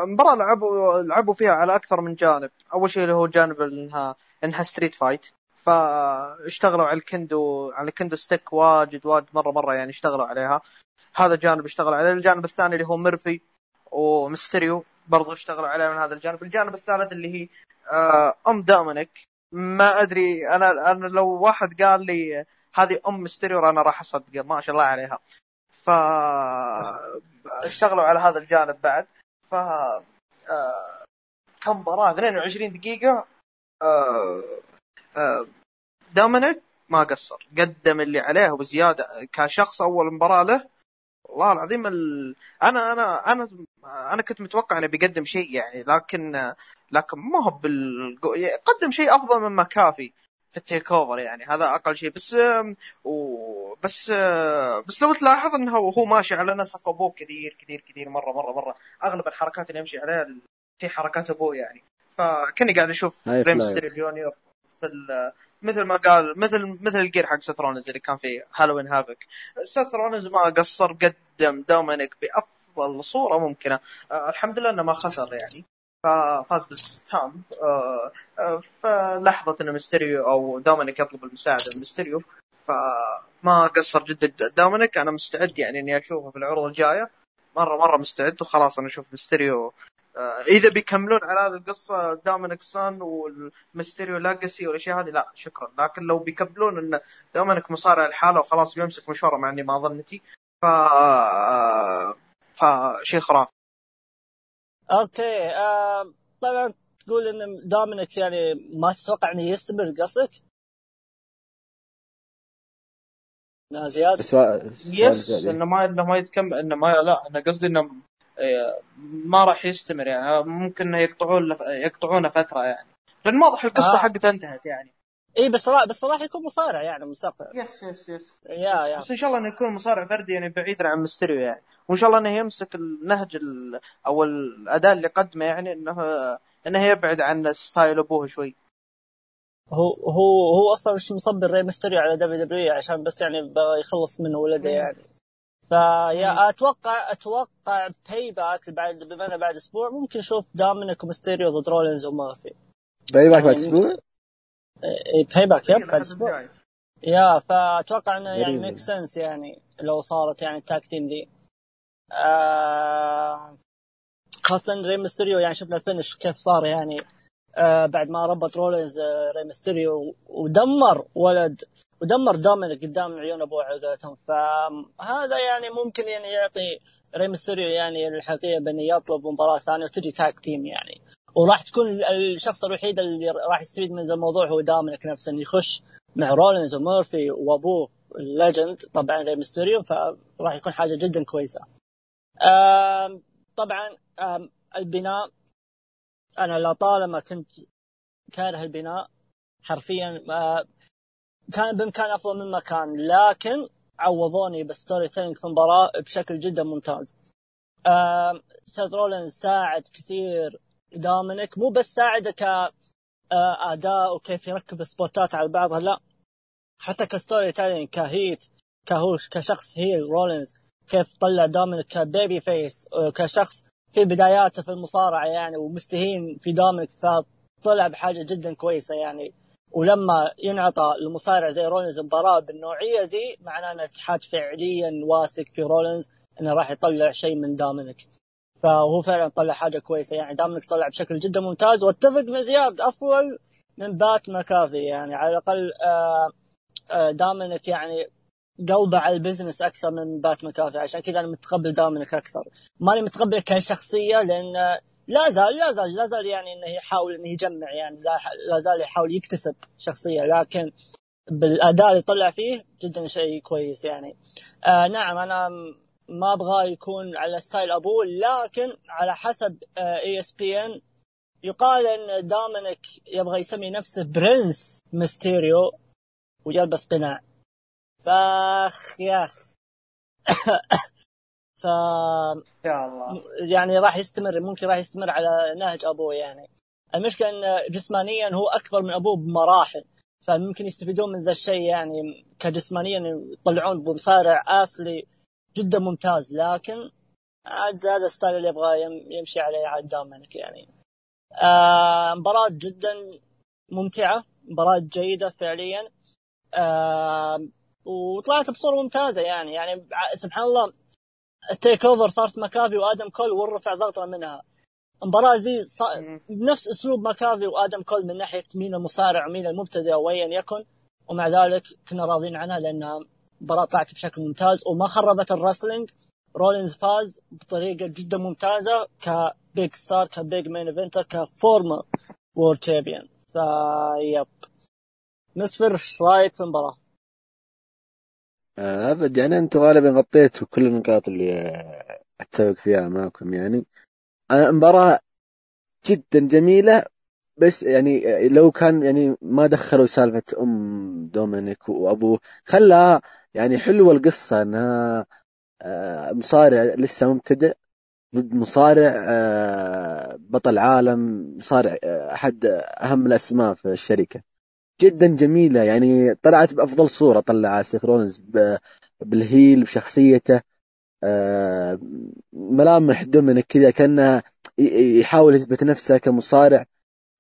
مباراة لعبوا لعبوا فيها على أكثر من جانب، أول شيء اللي هو جانب إنها إنها street fight فاشتغلوا على ال kendo على ال kendo stick واجد واجد مرة مرة يعني اشتغلوا عليها. هذا جانب اشتغلوا عليه. الجانب الثاني اللي هو ميرفي وميستيريو برضو اشتغلوا عليه من هذا الجانب. الجانب الثالث اللي هي آه، ام دومينيك ما أدري أنا أنا لو واحد قال لي هذه أم ميستيريو أنا راح اصدقه ما شاء الله عليها. ف اشتغلوا على هذا الجانب بعد. ف آه، كم مباراة 22 دقيقة. آه، دومينيك ما قصر. قدم اللي عليه وزيادة كشخص أول مباراة له. والله العظيم ال... أنا أنا أنا أنا كنت متوقع إنه بيقدم شيء يعني لكن لكن ما هو بال قدم شيء أفضل من مكافي. في ال TakeOver يعني هذا أقل شيء. بس و... بس بس لو تلاحظ إنه هو ماشي على نسق ابوه كثير كثير كثير مرة مرة مرة. أغلب الحركات اللي يمشي عليها هي حركات أبوه يعني. فكني قاعد أشوف ري مستيريو junior في ال... مثل ما قال مثل مثل ال gear حق سيث رولنز اللي كان في Halloween Havoc سيث رولنز ما قصر قدم دومينيك بأفضل صورة ممكنة. آه الحمد لله إنه ما خسر يعني. ففاز بالستام آه آه فلحظة إن ميستيريو أو دومينيك يطلب المساعدة من ميستيريو فما قصر جدا. دومينيك أنا مستعد يعني إني أشوفه في العروض الجاية. مرة مرة مستعد وخلاص أنا أشوف ميستيريو آه، إذا بيكملون على هذه القصة دومينيك son وال Mysterio legacy والأشياء هذه لا شكرا. لكن لو بيكملون إن دومينيك مصارع لحاله وخلاص بيمسك مشواره مع اني ما ظنتي ف فشيء خرافي. okay آه طبعا تقول إن دومينيك يعني ما تتوقع إنه يستمر قصدك؟ زياد yes إنه ما إنه ما يتكمل إنه ما لا أنا قصدي إنه ما راح يستمر يعني ممكن يقطعون يقطعونه فترة يعني لأن واضح القصة آه. حقته انتهت يعني اي بس راح بس راح يكون مصارع يعني مستقبل. yes yes yes yeah yeah. بس إن شاء الله إنه يكون مصارع فردي يعني بعيدا عن مستريو يعني. وإن شاء الله إنه يمسك النهج ال... أو الاداء اللي قدمه يعني انه إنه يبعد عن style أبوه شوي. هو هو هو أصلا مش مصبر ري مستريو على WW عشان بس يعني يخلص من ولده يعني. ف yeah أتوقع أتوقع Payback بعد بما إنه بعد أسبوع ممكن نشوف دومينيك ومستيريو ضد رولينز ومارفي Payback بعد أسبوع؟ back yep بعد أسبوع yeah فأتوقع إنه يعني make sense يعني لو صارت يعني ال tag team دي آه خاصة ري مستيريو يعني شفنا ال finish كيف صار يعني. آه بعد ما ربط رولينز آه ري مستيريو ودمر ولد ودمر دومينيك قدام عيون أبوه على قولتهم. فهذا يعني ممكن يعني يعطي ري مستيريو يعني الأحقية بإنه يطلب مباراة ثانية وتجي tag team يعني. وراح تكون الشخص الوحيد اللي راح يستفيد من الموضوع هو دومينيك نفسه إنه يخش مع رولينز ومورفي وأبوه ال legend طبعا ري مستيريو فراح يكون حاجة جدا كويسة. طبعا البناء أنا لطالما كنت كاره البناء حرفيا كان بإمكان أفضل مما كان لكن عوضوني بال storytelling في المباراه بشكل جدا ممتاز آه سيث رولينز ساعد كثير دومينيك مو بس ساعده آه، أداء وكيف يركب سبوتات على بعضها لا. حتى ك storytelling ك heel كهو كشخص هي رولينز كيف طلع دومينيك ك babyface كشخص في بداياته في المصارعة يعني ومستهين في دومينيك فطلع بحاجة جدا كويسة يعني. ولما ينعطى المصارع زي رولينز مباراة بالنوعية ذي معناه ان الاتحاد فعليا واثق في رولينز إنه راح يطلع شيء من دومينيك فهو فعلا طلع حاجة كويسة. يعني دومينيك طلع بشكل جدا ممتاز وأتفق من زياد افضل من بات مكافي يعني على الأقل آه، آه، دومينيك يعني قلبه على ال business أكثر من بات مكافي عشان كذا أنا متقبل دومينيك أكثر. ماني متقبل كشخصية لأن لا زال لا زال لا زال يعني إنه يحاول إنه يجمع. يعني لا زال يحاول يكتسب شخصية. لكن بالأداء اللي طلع فيه جدا شيء كويس يعني. آه نعم أنا ما أبغى يكون على style ابوه لكن على حسب ESPN يقال إن دومينيك يبغى يسمي نفسه Prince Mysterio ويلبس قناع. فأخ يا أخ. ف يا الله. يعني راح يستمر ممكن راح يستمر على نهج أبوه يعني. المشكلة إن جسمانيا هو أكبر من أبوه بمراحل فممكن يستفيدون من ذا الشيء يعني. كجسمانيا يطلعون بمصارع athletic جدا ممتاز لكن عاد هذا ال style اللي يبغى يمشي عليه عاد دومينيك يعني. آه مباراة جدا ممتعة مباراة جيدة فعليا. آه وطلعت بصورة ممتازة يعني يعني سبحان الله ال TakeOver صارت مكافي وآدم كول ورفع ضغطنا منها. المباراة ذي. بنفس أسلوب مكافي وآدم كول من ناحية مين المصارع ومين المبتدئ وايا يكن. ومع ذلك كنا راضين عنها لأنها المباراة طلعت بشكل ممتاز وما خربت ال wrestling. رولينز فاز بطريقة جدا ممتازة ك big star ك big main eventer ك former world champion. ف yep مسفر إيش رأيك في المباراة؟ آه، أبد. يعني أنتم غالبا غطيتوا كل النقاط اللي أتفق فيها معكم. يعني المباراة جدا جميلة بس يعني لو كان يعني ما دخلوا سالفة أم دومينيك وأبوه خلاها يعني حلوة القصة إنها آه، مصارع لسه مبتدئ ضد مصارع آه، بطل عالم مصارع أحد أهم الأسماء في الشركة. جدا جميلة يعني طلعت بأفضل صورة طلع سيث رولنز بال heel بشخصيته آه، ملامح دومينيك كذا كأنه يحاول يثبت نفسه كمصارع.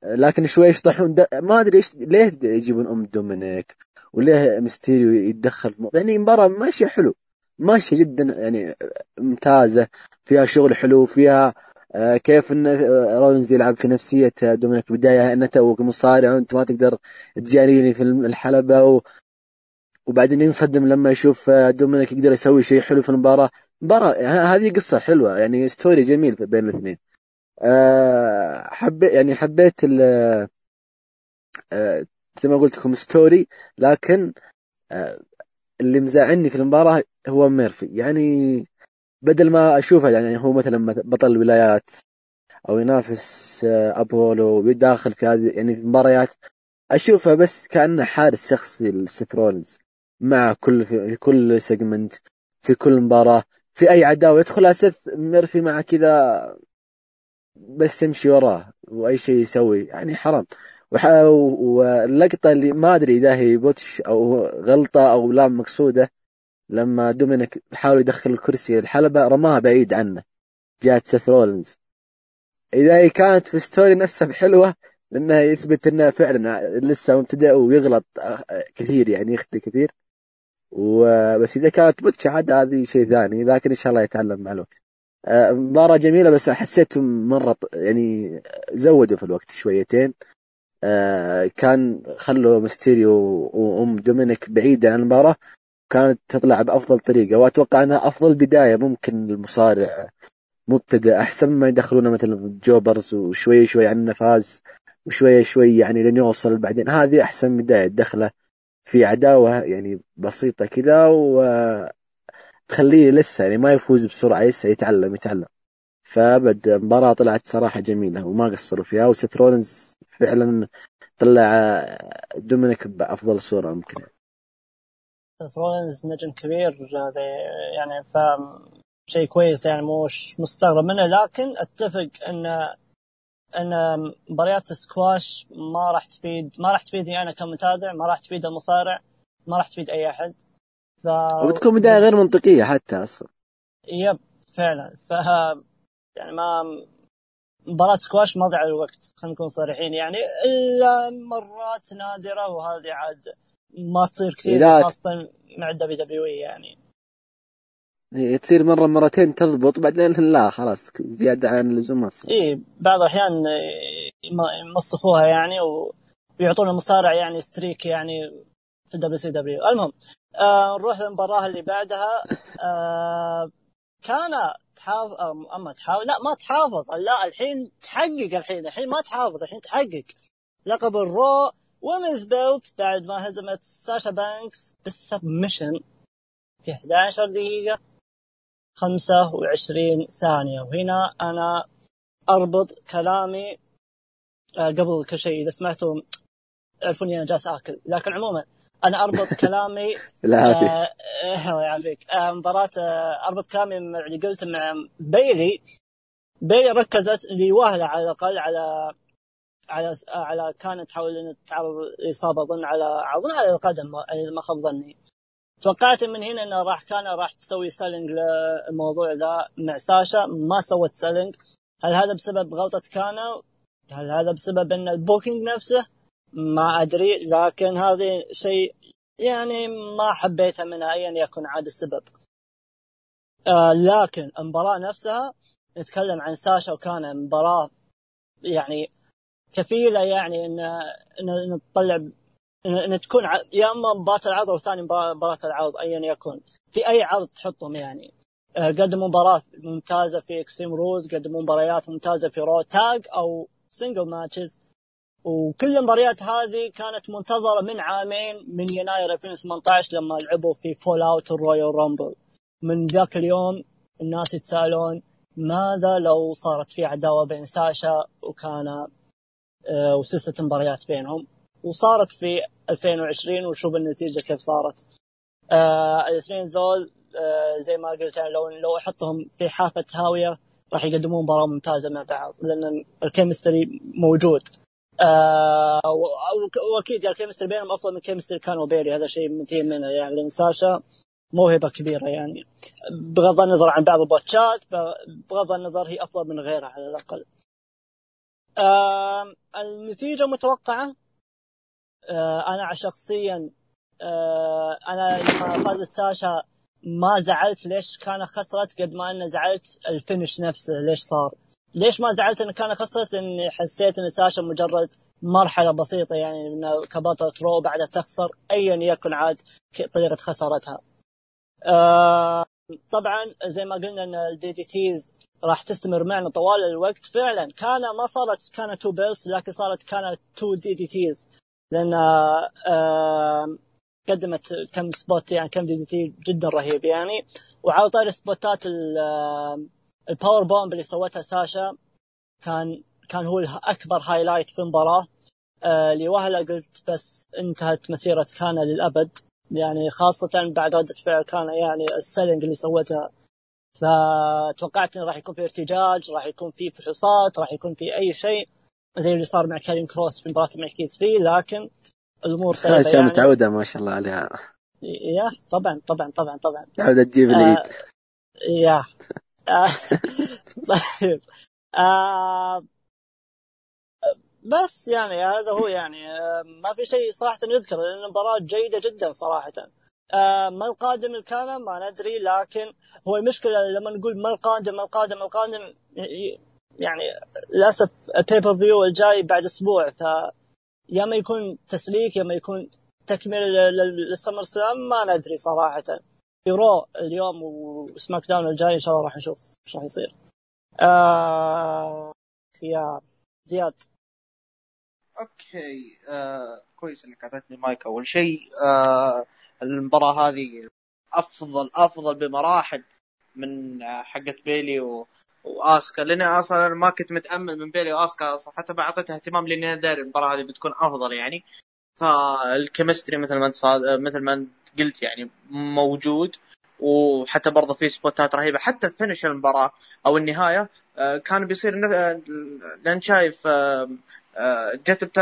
لكن شوي يشطحون ما أدري إيش ليه يجيبون أم دومينيك؟ وليه ميستيريو يتدخل في يعني مباراة ماشية حلو. ماشية جدا يعني ممتازة. فيها شغل حلو فيها آه، كيف إن آه، رولنز يلعب في نفسية دومينيك بداية إنه توك مصارع وأنت ما تقدر تجاريني في الحلبة و... وبعدين ينصدم لما يشوف آه، دومينيك يقدر يسوي شيء حلو في المباراة. مباراة هذه قصة حلوة يعني ستوري جميل بين الاثنين. حبيت يعني حبيت ال زي ما قلت لكم story لكن اللي مزعلني في المباراة هو ميرفي. يعني بدل ما أشوفه يعني هو مثلا بطل الولايات أو ينافس آه، أبولو ويداخل في هذه يعني في مباريات أشوفه بس كأنه حارس شخصي رولز مع كل في كل segment في كل مباراة في أي عداوة. يدخل اسيث ميرفي مع كذا بس يمشي وراه وأي شيء يسوي. يعني حرام. واللقطه اللي ما أدري إذا هي botch أو غلطة أو لا مقصودة. لما دومينيك حاول يدخل الكرسي الحلبة رماها بعيد عنه. جاءت سيث رولنز إذا هي كانت في story نفسها حلوة لأنها يثبت أنه فعلا لسه مبتدئ ويغلط كثير يعني يخطي كثير. وبس إذا كانت botch عاد هذه شيء ثاني لكن إن شاء الله يتعلم مع الوقت. آه، مباراة جميلة بس حسيت مرة يعني زودوا في الوقت شويتين. آه، كان خلوا ميستيريو وأم دومينيك بعيدة عن المباراة كانت تطلع بأفضل طريقة وأتوقع أنها أفضل بداية ممكن للمصارع. مبتدئ أحسن ما يدخلونه مثلا jobbers وشوي شوي عنه فاز وشوي شوي يعني لين يوصل بعدين. هذه أحسن بداية دخله في عداوة يعني بسيطة كذا و تخليه لسه يعني ما يفوز بسرعة لسه يتعلم يتعلم. فأبد مباراة طلعت صراحة جميلة وما قصروا فيها وسيث رولنز فعلا طلع دومينيك بأفضل صورة ممكن. رولينز نجم كبير يعني ف شيء كويس يعني مش مستغرب منه. لكن أتفق إن إن مباريات السكواش ما راح تفيد ما راح تفيدني أنا كمتابع ما راح تفيد المصارع ما راح تفيد أي أحد. ف... وبتكون بداية غير منطقية حتى أصلا. yep فعلا. ف يعني ما مباراة سكواش ما ضيع الوقت خلينا نكون صريحين. يعني إلا مرات نادرة وهذه عاد ما تصير كثير خاصة مع الدبليو دبليو يعني. هي تصير مرة مرتين تضبط بعدين لا خلاص زيادة عن اللزوم ما اي بعض الأحيان يمسخوها يعني ويعطون المصارع يعني streak يعني في الدبليو سي دبليو. المهم آه نروح للمباراة اللي بعدها. آه كانا تحافظ أما تحافظ لا ما تحافظ. لا الحين تحقق الحين. الحين ما تحافظ الحين تحقق. لقب ال Raw women's belt بعد ما هزمت ساشا بانكس بال submission في 11 دقيقة 25 ثانية. وهنا أنا أربط كلامي آه، قبل كل شيء إذا سمعتوا عرفوني أنا جالس آكل. لكن عموما أنا أربط كلامي العافية. آه الله يعافيك. آه مباراة آه أربط كلامي مع اللي قلت مع بيلي. بيلي ركزت لوهلة على الأقل على على على كانت تحاول ان تعرض اصابه اظن على أظن على القدم ما خاب ظني. توقعت من هنا إنه راح كان راح تسوي selling للموضوع ذا مع ساشا. ما سوت selling هل هذا بسبب غلطة كانا هل هذا بسبب إن البوكينج نفسه؟ ما أدري لكن هذا شيء يعني ما حبيته منها ايا يكن عاد السبب. آه لكن المباراة نفسها نتكلم عن ساشا وكان مباراة يعني كفيلة يعني إن إن تطلع إن تكون يا أما مباراة العرض أو ثاني مباراة العرض ايا يكن. في أي عرض تحطهم يعني. آه، قدموا مباراة ممتازة في Extreme Rules قدموا مباريات ممتازة في Raw tag أو single matches وكل المباريات هذه كانت منتظرة من عامين من يناير 2018 لما لعبوا في fallout الرويال رامبل من ذاك اليوم الناس يتساءلون ماذا لو صارت في عداوة بين ساشا وكانا آه، وسلسلة مباريات بينهم؟ وصارت في 2020 وشوف النتيجة كيف صارت. آه الإثنين زول آه زي ما قلت يعني لو لو أحطهم في حافة هاوية راح يقدمون مباراة ممتازة مع بعض لأن ال chemistry موجود. آه وأكيد يعني ال chemistry بينهم أفضل من chemistry كانا وبيلي هذا شيء منتهي منه يعني لأن ساشا موهبة كبيرة يعني بغض النظر عن بعض ال botchات بغض النظر هي أفضل من غيرها على الأقل. آه النتيجة متوقعة آه أنا شخصيا آه أنا لما فازت ساشا ما زعلت ليش كانا خسرت قد ما أنه زعلت ال finish نفسه ليش صار. ليش ما زعلت إن كانا خسرت إني حسيت إن ساشا مجرد مرحلة بسيطة يعني انه كبطل Raw بعدها تخسر ايا يكن عاد طريقه خسارتها. آه طبعا زي ما قلنا إن ال DDTs راح تستمر معنا طوال الوقت. فعلا كان ما صارت كانا two belts لكن صارت كانا two DDTs. لأن آه قدمت كم spot يعني كم DDT جدا رهيب يعني. وعلى طاري spot ات ال power bomb اللي سوتها ساشا كان كان هو اكبر highlight في المباراة. آه لوهلة قلت بس انتهت مسيرة كانا للأبد. يعني خاصة بعد ردة فعل كانا يعني ال selling اللي سوتها. فتوقعت إنه راح يكون في ارتجاج راح يكون في فحوصات راح يكون في أي شيء زي اللي صار مع كارين كروس في مباراة المعكيز فيه لكن الأمور طيبة يعني. متعودة ما شاء الله عليها. يا طبعا طبعا طبعا طبعا. متعودة تجيب العيد آه يا. طيب آه بس يعني هذا هو يعني آه ما في شيء صراحة يذكر لأن المباراة جيدة جدا صراحة. آه ما القادم الكلام ما ندري لكن هو المشكلة لما نقول ما القادم ما القادم ما القادم يعني للأسف ال pay-per-view الجاي بعد أسبوع ف يا ما يكون تسليك يا ما يكون تكمله لل SummerSlam ما ندري صراحة. يو Raw اليوم و SmackDown الجاي إن شاء الله راح نشوف إيش راح يصير. آه يا زياد. okay آه كويس إنك أعطيتني مايك أول شيء. آه المباراة هذه أفضل أفضل بمراحل من حقت بيلي و... وآسكا. لاني أصلا ما كنت متأمل من بيلي وآسكا أصلا حتى ما أعطيتها اهتمام لاني أنا داري المباراة هذه بتكون أفضل يعني. فال chemistry مثل ما أنت مثل ما أنت قلت يعني موجود وحتى برضه في spot ات رهيبة حتى finish المباراة أو النهاية آه، كان بيصير. آه، لأن شايف آه، جت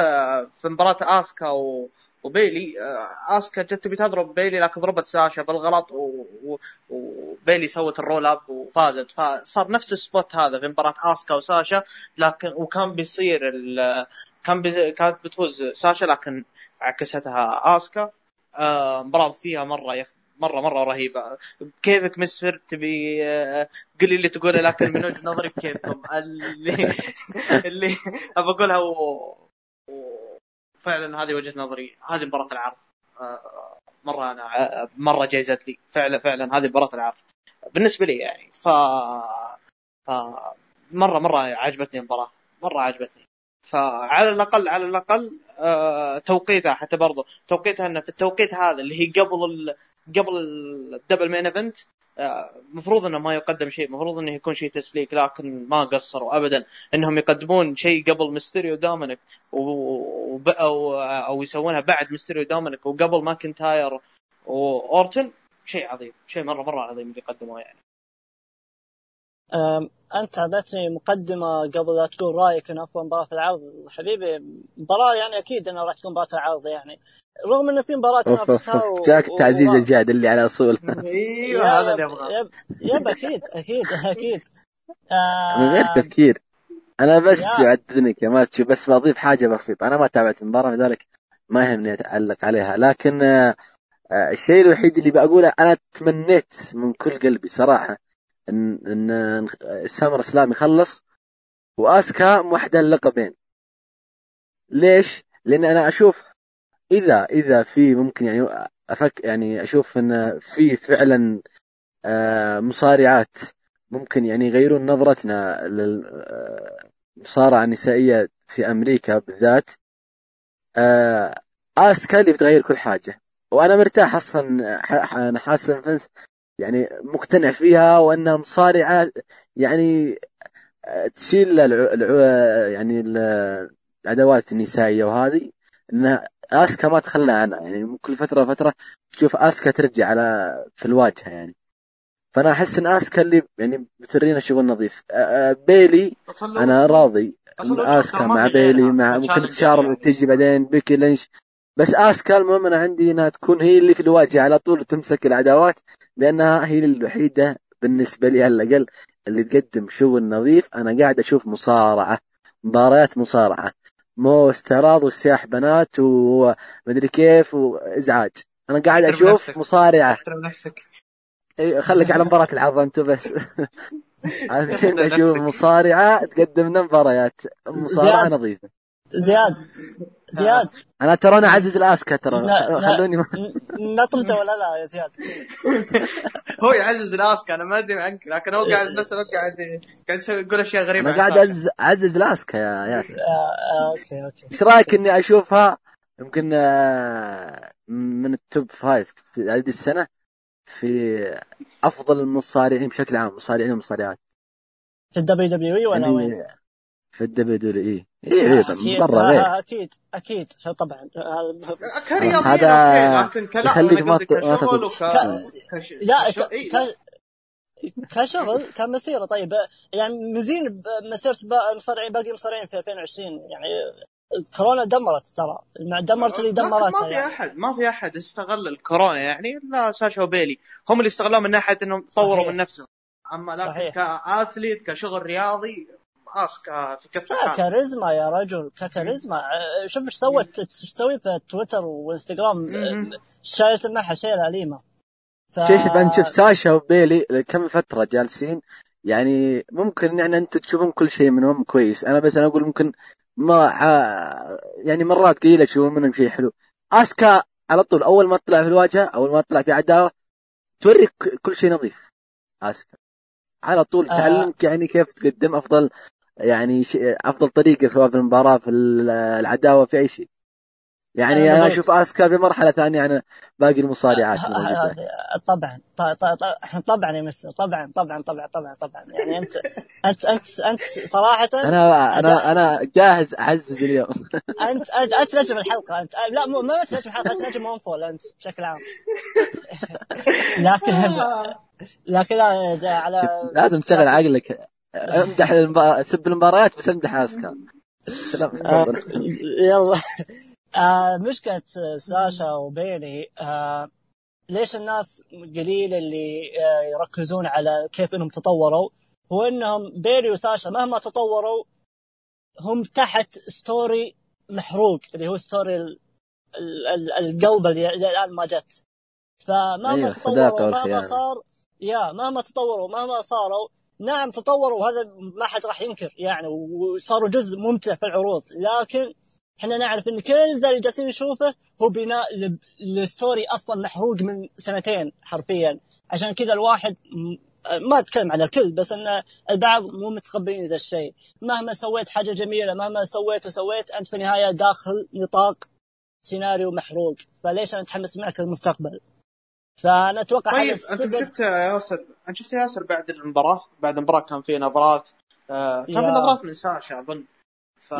في مباراة آسكا و... وبيلي آسكا جت تبي تضرب بيلي لكن ضربت ساشا بالغلط. وبيلي سوت ال roll up وفازت فصار نفس ال spot هذا في مباراة آسكا وساشا لكن وكان بيصير. كان بي... كانت بتفوز ساشا لكن عكستها آسكا مباراة فيها مرة يا مرة مرة رهيبة. كيفك مسفر؟ تبي آه، قل اللي تقوله لكن من وجهة نظري بكيفكم. اللي اللي ابى أقولها و... وفعلا هذه وجهة نظري. هذه مباراة العرض. آه، مرة أنا مرة جايزت لي. فعلا فعلا هذه مباراة العرض. بالنسبة لي يعني ف مرة مرة عجبتني المباراة. مرة عجبتني. فعلى الأقل على الأقل آه توقيتها حتى برضو. توقيتها إنه في التوقيت هذا اللي هي قبل قبل ال double main event المفروض إنه ما يقدم شيء المفروض إنه يكون شيء تسليك لكن ما قصروا ابدا. إنهم يقدمون شيء قبل ميستيريو دومينيك و... أو أو يسوونها بعد ميستيريو دومينيك وقبل ماكنتاير واورتن شيء عظيم شيء مرة مرة عظيم اللي قدموه يعني. أنت اعطيتني مقدمة قبل لا تقول رأيك ان أفضل مباراة في العرض. حبيبي مباراة يعني أكيد إنها راح تكون مباراة العرض يعني. رغم إنه في مباراة تنافسها و... جاك التعزيز الجاد اللي على أصول. إيوه هذا اللي أبغاه. yep, يب أكيد أكيد أكيد. آه... من غير تفكير. أنا بس يعدنك يا ما تشوف بس بضيف حاجة بسيطة. أنا ما تابعت المباراة لذلك ما يهمني أتعلق عليها. لكن آه... الشيء الوحيد اللي بقوله أنا تمنيت من كل قلبي صراحة إن إن سامر إسلام يخلص وأسكا موحده اللقبين. ليش؟ لأن أنا أشوف إذا إذا في ممكن يعني أفك يعني أشوف إن في فعلا آه، مصارعات ممكن يعني يغيرون نظرتنا للمصارعه النسائيه في أمريكا بالذات. آه، أسكا اللي بتغير كل حاجة. وأنا مرتاح أصلا أنا حاسس فنس يعني مقتنع فيها وأنها مصارعة يعني تشيل الع... يعني الأدوات النسائية وهذه. انها آسكا ما تخلى عنها يعني كل فترة فترة تشوف آسكا ترجع على في الواجهة يعني. فأنا أحس إن آسكا اللي يعني بترينا شغل نظيف بيلي أنا راضي آسكا مع بيلي مع ممكن شارل تجي بعدين بيكي لينش. بس اسكا المهم أنا عندي إنها تكون هي اللي في الواجهة على طول تمسك العداوات لأنها هي الوحيدة بالنسبة لي على الأقل اللي تقدم شغل نظيف أنا قاعد أشوف مصارعة مباريات مصارعة. مو استعراض والسياح بنات ومدري كيف وإزعاج. أنا قاعد أشوف مصارعة. احترم نفسك. إي خليك على مباراة العرض أنت بس. عشان أشوف مصارعة تقدم لنا مباريات. مصارعة نظيفة. زياد. زياد. أنا ترى أنا اعزز الاسكا ترى خلوني نطرته ولا لا يا زياد. هو يعزز الاسكا أنا ما أدري عنك لكن هو قاعد بس قاعد قاعد يسوي يقول أشياء غريبة أنا قاعد أعزز اعزز الاسكا يا ياسر. آه، آه، okay okay. إيش رأيك إني أشوفها يمكن آه، من ال top five في هذه السنة في أفضل المصارعين بشكل عام مصارعين ومصارعات. في ال WW ولا يعني وين؟ في ال WWE. إي مره غير. أكيد أكيد. طبعا. هذا لكن كلا يخليك ما كشغل وك... لا ك... كشغل كمسيرة. طيب يعني مزين مسيرة مصارعين باقي مصارعين في 2020 يعني كورونا دمرت ترى. دمرت اللي دمرتها ما في يعني. احد ما في أحد استغل الكورونا يعني إلا ساشا وبيلي. هم اللي استغلوه من ناحية إنهم طوروا من نفسهم. أما لكن كأثليت كشغل رياضي اسكا في كفه كاريزما يا رجل ككاريزما شوف إيش سوت إيش تسوي في تويتر وإنستغرام. شايلت المحا شايله عليمه ف... شيء بنشوف ساشا وبيلي كم فترة جالسين. يعني ممكن يعني أنتم تشوفون كل شيء منهم كويس. أنا بس أنا أقول ممكن ما يعني مرات قليلة تشوفون منهم شيء حلو. آسكا على طول أول ما تطلع في الواجهة أول ما تطلع في عداوة توريك كل شيء نظيف. آسكا. على طول آه. تعلمك يعني كيف تقدم أفضل يعني أفضل طريقه سواء في المباراة في العداوة في أي شيء. يعني أنا أنا بقول- أشوف أسكا بمرحلة ثانية عن باقي المصارعات ه- الموجودة. ه- طبعا طبعا يا مستر طبعا طبعا طبعا طبعا طبعا. يعني انت انت انت أنت صراحة أنا أنا أنا جاهز أعزز اليوم. انت انت, أنت نجم الحلقة انت لا مو ما أنت نجم الحلقة أنت نجم مونفول أنت بشكل عام. لكن لكن على لازم تشغل عقلك. امدح المبا... سب المباريات بس امدح اسكا. سلام آه، تفضل. يلا. آه مشكلة ساشا وبيلي آه ليش الناس قليل اللي آه يركزون على كيف انهم تطوروا؟ هو انهم بيلي وساشا مهما تطوروا هم تحت ستوري محروق اللي هو ستوري ال- ال- ال- القلب اللي الآن ما جت. فمهما أيوة، الصداقة تطوروا مهما. صار يا مهما تطوروا مهما صاروا نعم تطوروا وهذا ما حد راح ينكر يعني وصاروا جزء ممتع في العروض. لكن إحنا نعرف إن كل ذا اللي جالسين نشوفه هو بناء ل story أصلا محروق من سنتين حرفيا. عشان كذا الواحد ما أتكلم عن الكل بس إن البعض مو متقبلين ذا الشيء. مهما سويت حاجة جميلة مهما سويت وسويت أنت في النهاية داخل نطاق سيناريو محروق. فليش أنا أتحمس معك للمستقبل؟ هذا طيب أنت شفت يا ياسر أنت شفت يا ياسر بعد المباراة؟ بعد المباراة كان في نظرات آه كان في. نظرات من ساشا أظن. ف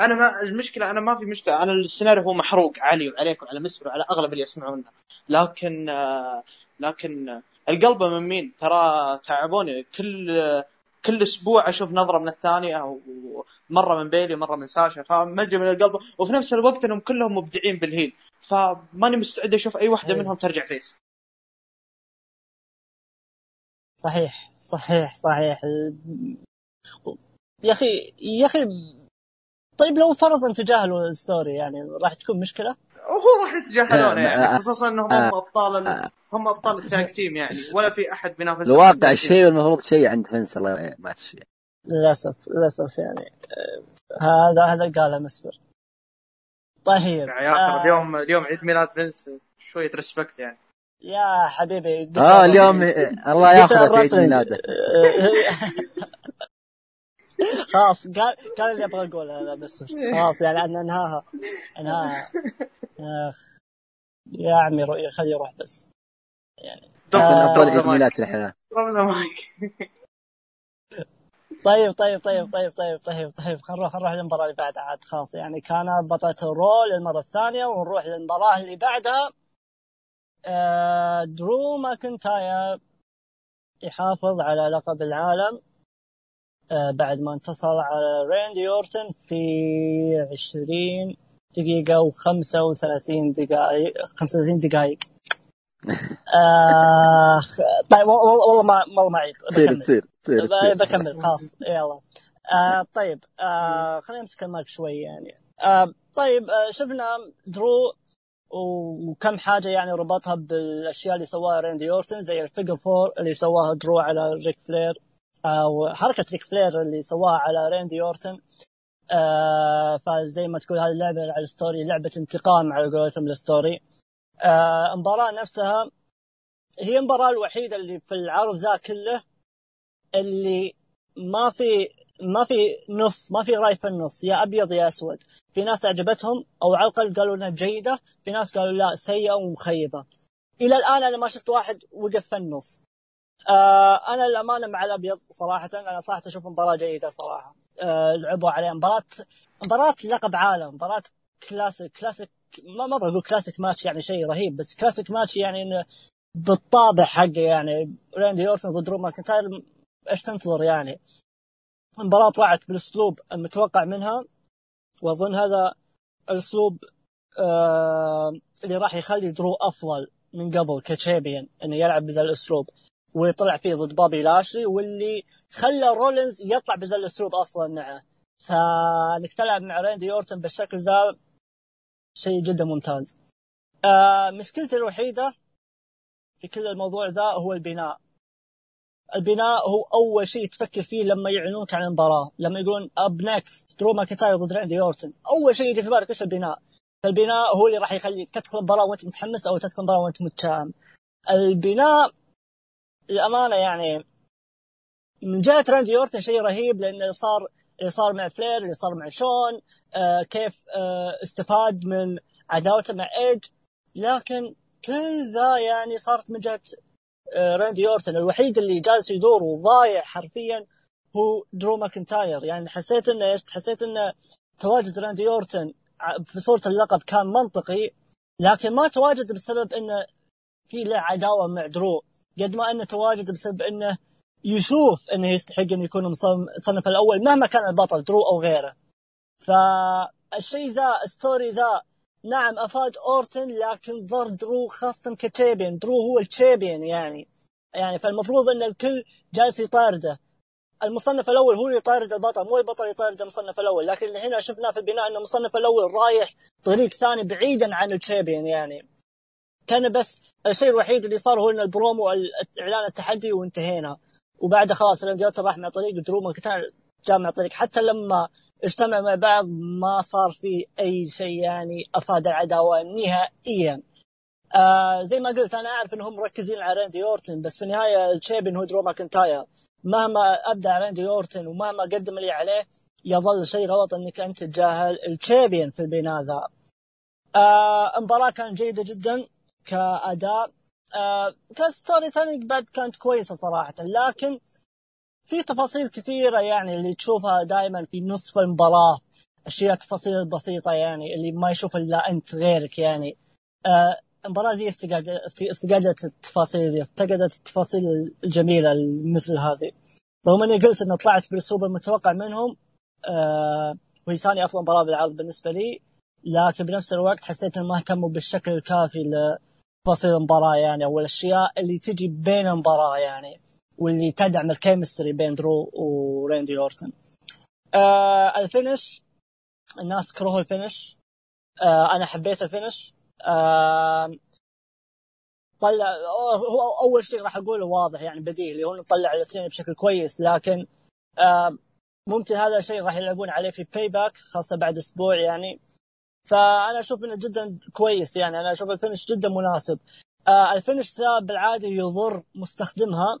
أنا ما المشكلة أنا ما في مشكلة. أنا السيناريو هو محروق علي وعليك وعلى مسفر وعلى أغلب اللي يسمعونا. لكن آه لكن القلبه من مين؟ ترى تعبوني. كل كل أسبوع أشوف نظرة من الثانية ومره من بيلي ومره من ساشا. فما أدري من القلب. وفي نفس الوقت إنهم كلهم مبدعين بال heel. فماني مستعد أشوف أي واحدة أيوة. منهم ترجع face. صحيح صحيح صحيح. يا أخي يا أخي طيب لو فرضا تجاهلوا ال story يعني راح تكون مشكلة؟ وهو راح يتجاهلونه يعني ما- خصوصا إنهم آه، هم أبطال ال- آه. هم أبطال ال tag team يعني ولا في أحد بينافس الواقع شيء والمفروض شيء عند فنس الله ما تشي للأسف للأسف يعني. آه، هذا هذا قاله مسفر. طيب يا ياسر آه، اليوم اليوم عيد ميلاد فينس شوية respect يعني يا حبيبي آه اليوم الله ياخذك في عيد. ميلاده خلاص قال قال اللي أبغى اقوله هذا بس خلاص يعني أن انهاها انهاها اخ يا عمي خليه يروح بس آه. ضرب افضل عيد. ميلاد الحياة طيب طيب طيب طيب طيب طيب طيب. خلينا نروح نروح للمباراة اللي بعدها. عاد خلاص يعني كانا بطلة ال Raw للمرة الثانية ونروح للمباراة اللي بعدها. آه درو ماكنتاير يحافظ على لقب العالم. آه بعد ما انتصر على ريندي أورتن في 20 دقيقة و35 دقائق 35 دقائق. آه طيب والله ما والله ما أعيد. تصير تصير ب- تصير بكمل خلاص يلا. آه طيب آه خلينا نمسك المايك شوي يعني. آه طيب آه شفنا درو وكم حاجة يعني ربطها بالأشياء اللي سواها ريندي أورتن زي ال figure four اللي سواها درو على ريك فلير أو حركة ريك فلير اللي سواها على ريندي أورتن. آه فزي ما تقول هذه اللعبة على ال story لعبة انتقام على قولتهم ال story. آه المباراة نفسها هي المباراة الوحيدة اللي في العرض ذا كله اللي ما في ما في نص ما في رأي في النص يا أبيض يا أسود. في ناس عجبتهم أو على الأقل قالوا إنها جيدة في ناس قالوا لا سيئة ومخيبة. إلى الآن أنا ما شفت واحد وقف في النص. آه أنا الأمانة مع الأبيض صراحة أنا صراحة أشوف مباراة جيدة صراحة. آه لعبوا عليها مباراة مباراة لقب عالم مباراة classic classic ما بقول classic match يعني شيء رهيب بس classic match يعني بالطابع حقه يعني. راندي أورتن ضد درو ماكنتاير إيش تنتظر يعني؟ المباراة طلعت بالأسلوب المتوقع منها وأظن هذا الأسلوب آه اللي راح يخلي درو أفضل من قبل ك champion إنه يلعب بذا الأسلوب. ويطلع فيه ضد بابي لاشلي واللي خلى رولينز يطلع بذا الأسلوب أصلا معه. فانك تلعب مع ريندي أورتن بالشكل ذا شيء جدا ممتاز. آه مشكلتي الوحيدة في كل الموضوع ذا هو البناء. البناء هو أول شيء تفكر فيه لما يعلنونك عن المباراة لما يقولون up next درو ماكنتاير ضد راندي اورتن أول شيء يجي في بالك إيش البناء؟ فالبناء هو اللي راح يخليك تدخل المباراه وأنت متحمس أو تدخل المباراه وأنت متشائم. البناء الامانه يعني من جهة راندي اورتن شيء رهيب لأنه صار اللي صار مع فلير اللي صار مع شون كيف آه استفاد من عداوته مع إيج. لكن كل ذا يعني صارت من جهة آه راندي أورتن. الوحيد اللي جالس يدور وضايع حرفيا هو درو ماكنتاير. يعني حسيت إنه إيش؟ حسيت إنه تواجد راندي أورتن في صورة اللقب كان منطقي لكن ما تواجد بسبب إنه في له عداوة مع درو. قد ما إنه تواجد بسبب إنه يشوف إنه يستحق إنه يكون مصنف الأول مهما كان البطل درو أو غيره. فالشيء ذا story ذا نعم أفاد أورتن لكن ضر درو خاصة ك champion درو هو ال champion يعني. يعني فالمفروض إن الكل جالس يطارده. المصنف الأول هو اللي يطارد البطل مو البطل يطارد المصنف الأول. لكن هنا شفناه في البناء إن المصنف الأول رايح طريق ثاني بعيدا عن ال champion يعني. كان بس الشيء الوحيد اللي صار هو إن البرومو اعلان التحدي وانتهينا. وبعدها خلاص راندي راح مع طريق درو ماكنتاير جاء مع طريق حتى لما اجتمع مع بعض ما صار في أي شيء يعني أفاد العداوة نهائيا. آه زي ما قلت أنا أعرف إنهم مركزين على راندي أورتن بس في النهاية ال champion هو درو ماكنتاير. مهما أبدع راندي أورتن ومهما قدم لي عليه يظل شيء غلط إنك أنت تتجاهل ال champion في البناء ذا. آه المباراة كانت جيدة جدا كأداء. آه ك storytelling بعد كانت كويسة صراحة لكن في تفاصيل كثيرة يعني اللي تشوفها دائما في نصف المباراة. أشياء تفاصيل بسيطة يعني اللي ما يشوف إلا أنت غيرك يعني. آه المباراة دي افتقد افتقدت التفاصيل دي افتقدت التفاصيل الجميلة مثل هذه. رغم إني قلت اني طلعت بالأسلوب المتوقع منهم آه وهي ثاني أفضل مباراة بالعرض بالنسبة لي. لكن بنفس الوقت حسيت انهم ما اهتموا بالشكل الكافي لتفاصيل المباراة يعني. أو الاشياء اللي تجي بين المباراة يعني. واللي تدعم ال chemistry بين درو وريندي اورتن. آه ال finish الناس كرهوا ال finish. آه أنا حبيت ال finish. آه طلع هو أول شيء راح أقوله واضح يعني بديهي اللي هو طلع الاثنين بشكل كويس لكن آه ممكن هذا الشيء راح يلعبون عليه في Payback خاصة بعد أسبوع يعني. فأنا أشوف إنه جدا كويس يعني أنا أشوف ال finish جدا مناسب. آه ال finish ذا بالعادة يضر مستخدمها.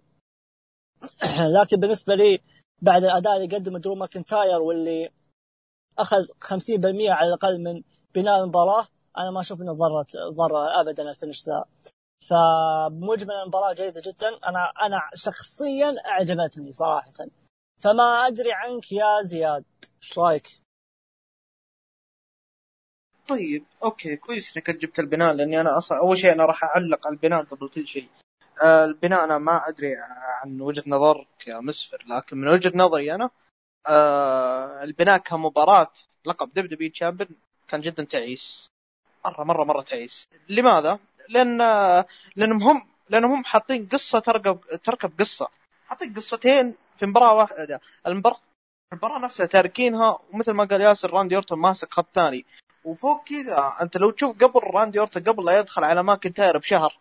لكن بالنسبة لي بعد الأداء اللي قدمه درو ماكنتاير واللي أخذ 50% على الأقل من بناء المباراة أنا ما أشوف إنه ضرت ضر ابدا ال finish ذا. فمجمل المباراة جيدة جدا. أنا أنا شخصيا أعجبتني صراحة. فما أدري عنك يا زياد إيش رأيك؟ طيب okay كويس إنك جبت البناء لأني أنا أصلا أول شيء أنا راح أعلق على البناء قبل كل شيء. البناء أنا ما أدري عن وجهة نظرك يا مسفر لكن من وجهة نظري أنا آه البناء كمباراة لقب WWE champion كان جدا تعيس. مرة مرة مرة تعيس. لماذا؟ لأن لأنهم هم لأنهم هم حاطين قصة تركب تركب قصة. حاطين قصتين في مباراة واحدة. المباراة المباراة نفسها تاركينها ومثل ما قال ياسر راندي أورتون ماسك خط ثاني. وفوق كذا أنت لو تشوف قبل راندي أورتون قبل لا يدخل على ماكنتاير بشهر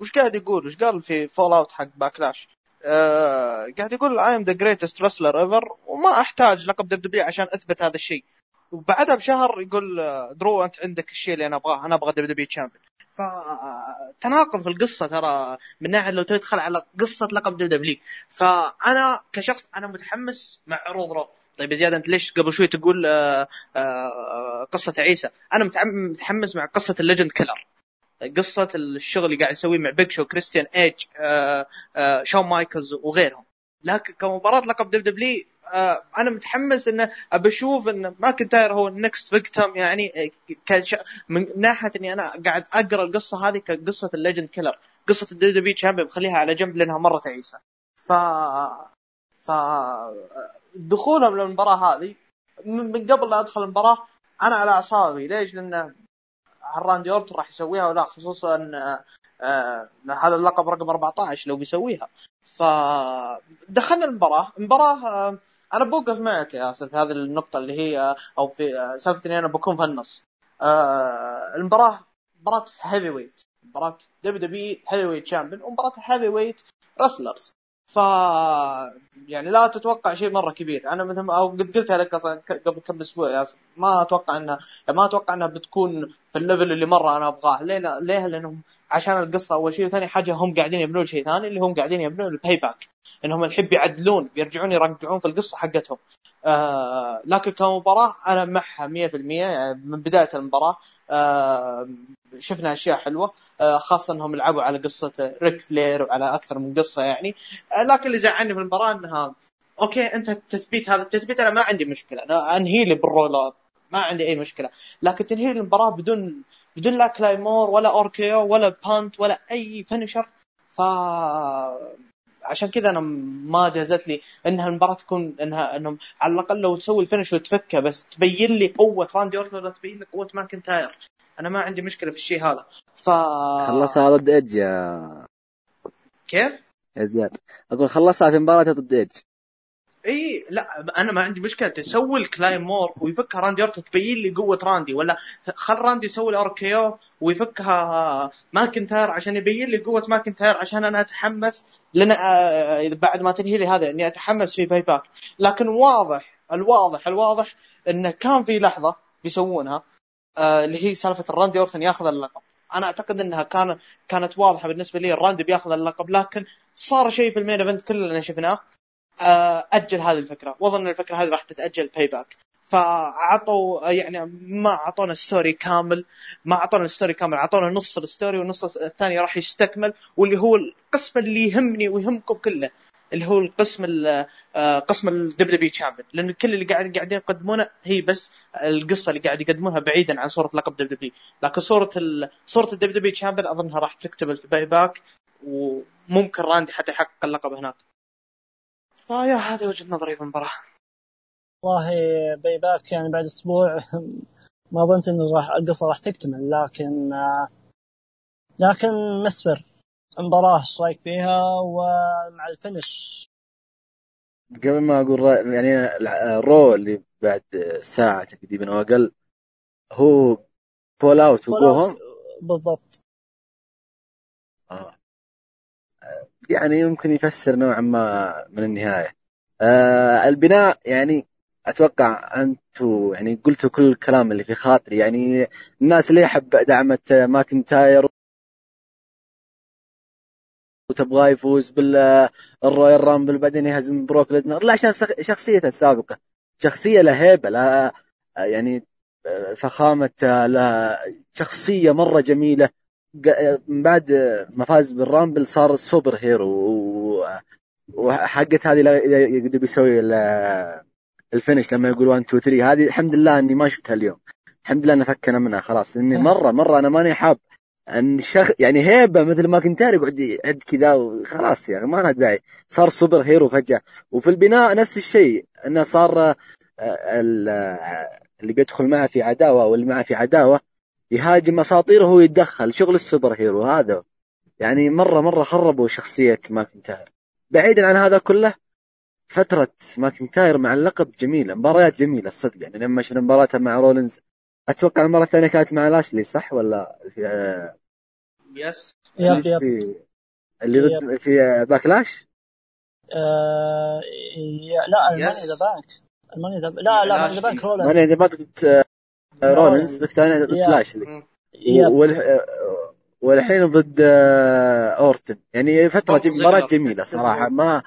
وش قاعد يقول؟ وش قال في fallout حق Backlash؟ آه قاعد يقول I am the greatest wrestler ever وما أحتاج لقب WWE عشان أثبت هذا الشيء. وبعدها بشهر يقول درو أنت عندك الشيء اللي أنا أبغاه أنا أبغى WWE champion فتناقض في القصة ترى من ناحية لو تدخل على قصة لقب WWE فانا كشخص أنا متحمس مع عروض Raw. طيب يا زياد أنت ليش قبل شوي تقول آآ آآ قصة تعيسة؟ أنا متحمس مع قصة ال legend killer قصة الشغل اللي قاعد يسويه مع Big Show كريستيان ايدج شون مايكلز وغيرهم. لكن كمباراة لقب WWE آه أنا متحمس إنه ابى أشوف إن ماكنتاير هو ال next victim يعني كش... من ناحية إني أنا قاعد أقرأ القصة هذه كقصة ال legend killer قصة ال WWE champion بخليها على جنب لأنها مرة تعيسة. ف ف دخولهم للمباراة هذه من قبل لا أدخل المباراة أنا على أعصابي. ليش؟ لأن راندي أورتون راح يسويها ولا خصوصا آه هذا اللقب رقم 14 لو بيسويها. فدخلنا المباراة. المباراة آه أنا بوقف معك يا ياسر في هذه النقطة اللي هي أو في آه سالفه اني أنا بكون في النص آه المباراة مباراة heavyweight مباراة WWE heavyweight champion ومباراة heavyweight wrestlers ف يعني لا تتوقع شيء مرة كبير. أنا مثل ما أو قد قلتها لك أصلا قبل كم أسبوع يا ما أتوقع انها ما أتوقع إنها بتكون في ال level اللي مرة أنا أبغاه. ليه ليه؟ لأنهم عشان القصة أول شيء وثاني حاجة هم قاعدين يبنون شيء ثاني اللي هم قاعدين يبنون ال Payback إنهم الحين بيعدلون بيرجعون يرجعون في القصة حقتهم. آه لكن كمباراة أنا معها 100% يعني من بداية المباراة آه شفنا أشياء حلوة آه خاصة إنهم لعبوا على قصة ريك فلير وعلى أكثر من قصة يعني. آه لكن اللي زعلني في المباراة إنها أوكي أنت التثبيت هذا التثبيت أنا ما عندي مشكلة أنا أنهي لي بال roll ما عندي أي مشكلة. لكن تنهي المباراة بدون بدون لا Claymore ولا RKO ولا punt ولا أي finisher ف عشان كذا أنا ما جازت لي إنها المباراة تكون إنها إنهم على الأقل لو تسوي ال finish وتفكه بس تبين لي قوة راندي أورتون ولا تبين لي قوة ماكنتاير أنا ما عندي مشكلة في الشيء هذا. ف خلصها ضد إيدج يا كيف؟ يا زياد. أقول خلصها في مباراة ضد إيدج. إي لا أنا ما عندي مشكلة. تسوي ال Claymore ويفكها راندي اورتون تبين لي قوة راندي ولا خل راندي يسوي ال RKO ويفكها ماكنتاير عشان يبين لي قوة ماكنتاير عشان أنا أتحمس لأن آه، بعد ما تنهي لي هذا إني أتحمس في Payback. لكن واضح الواضح الواضح إنه كان في لحظة بيسوونها آه، اللي هي سالفة الراندي اورتون ياخذ اللقب. أنا أعتقد إنها كان كانت واضحة بالنسبة لي الراندي بياخذ اللقب لكن صار شيء في ال main event كلنا شفناه. أجل هذه الفكرة. وأظن الفكرة هذه راح تتأجل Payback فعطوا يعني ما أعطونا story كامل ما أعطونا story كامل أعطونا نص ال story والنص الثاني راح يستكمل واللي هو القسم اللي يهمني ويهمكم كله اللي هو القسم ال آه، قسم ال WWE champion لأن كل اللي قاعد قاعدين يقدمونه هي بس القصة اللي قاعد يقدمونها بعيدا عن صورة لقب WWE لكن صورة. صورة ال WWE champion أظنها راح تكتمل في Payback وممكن راندي حتى يحقق اللقب هناك. فيا هذه وجهة نظري في المباراة. والله Payback يعني بعد أسبوع ما ظنت انه راح القصة راح تكتمل لكن آه، لكن مسفر. المباراة إيش رايك فيها ومع ال finish. قبل ما أقول رأي يعني ال Raw اللي بعد ساعة تقريبا أو أقل هو fallout وجو بالضبط. يعني يمكن يفسر نوعا ما من النهاية. آه البناء يعني أتوقع أنتم يعني قلتوا كل الكلام اللي في خاطري. يعني الناس اللي يحب دعمت ماكنتاير وتبغاه يفوز بال Royal Rumble بعدين يهزم بروك ليزنر. لا عشان شخصيته السابقة. شخصية له هيبة لها يعني فخامة لها شخصية مرة جميلة. من بعد ما فاز بال Rumble صار superhero وحقت هذه يقدر بيسوي ال finish لما يقول 1 2 3 هذه الحمد لله إني ما شفتها اليوم. الحمد لله نفكنا منها خلاص. إني مره مرة أنا ماني حاب. إن شخ يعني هيبة مثل ما كنت يقعد يعد كذا وخلاص يعني ما لها داعي. صار superhero فجأة. وفي البناء نفس الشيء. إنه صار آه، اللي بيدخل معه في عداوة واللي معه في عداوة يهاجم أساطيره وهو يتدخل شغل ال superhero هذا. يعني مرة مرة خربوا شخصية ماكنتاير بعيدا عن هذا كله فترة ماكنتاير مع اللقب جميلة. مباريات جميلة الصدق. يعني لما شفنا مباراته مع رولينز أتوقع المباراة الثانية كانت مع لاشلي صح؟ ولا في آه، يس. يب يب. اللي ضد في Backlash؟ آه لا الماني ذا بانك الماني ذا لا لا ماني ذا بانك رولينز. ماني ذا بانك رولينز الثانية ضد لاشلي والحين ضد آه، اورتن يعني فترة مباراة جميلة صراحة. ما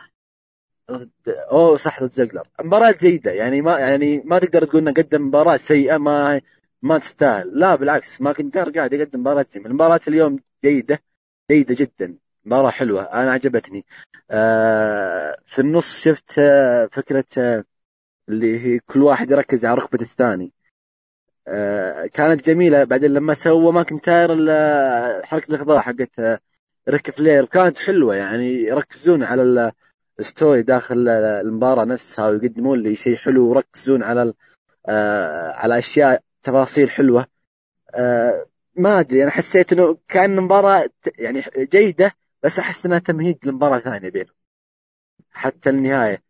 أوه صح ضد زقلر مباراة جيدة. يعني ما يعني ما تقدر تقول إنه قدم مباراة سيئة ما ما تستاهل. لا بالعكس. ما كنت قاعد يقدم مباراة جميلة. المباراة اليوم جيدة. جيدة جدا. مباراة حلوة. أنا عجبتني. آه في النص شفت آه فكرة آه اللي هي كل واحد يركز على ركبة الثاني. كانت جميلة. بعدين لما سووا ماكنتاير حركة الاخضاع حقت آه ريك فلير. كانت حلوة يعني يركزون على story داخل المباراة نفسها ويقدمون لي شيء حلو ويركزون على آه على أشياء تفاصيل حلوة. آه ما أدري أنا حسيت إنه كأن مباراه يعني جيدة بس أحس إنها تمهيد لمباراة ثانية بينهم. حتى النهاية.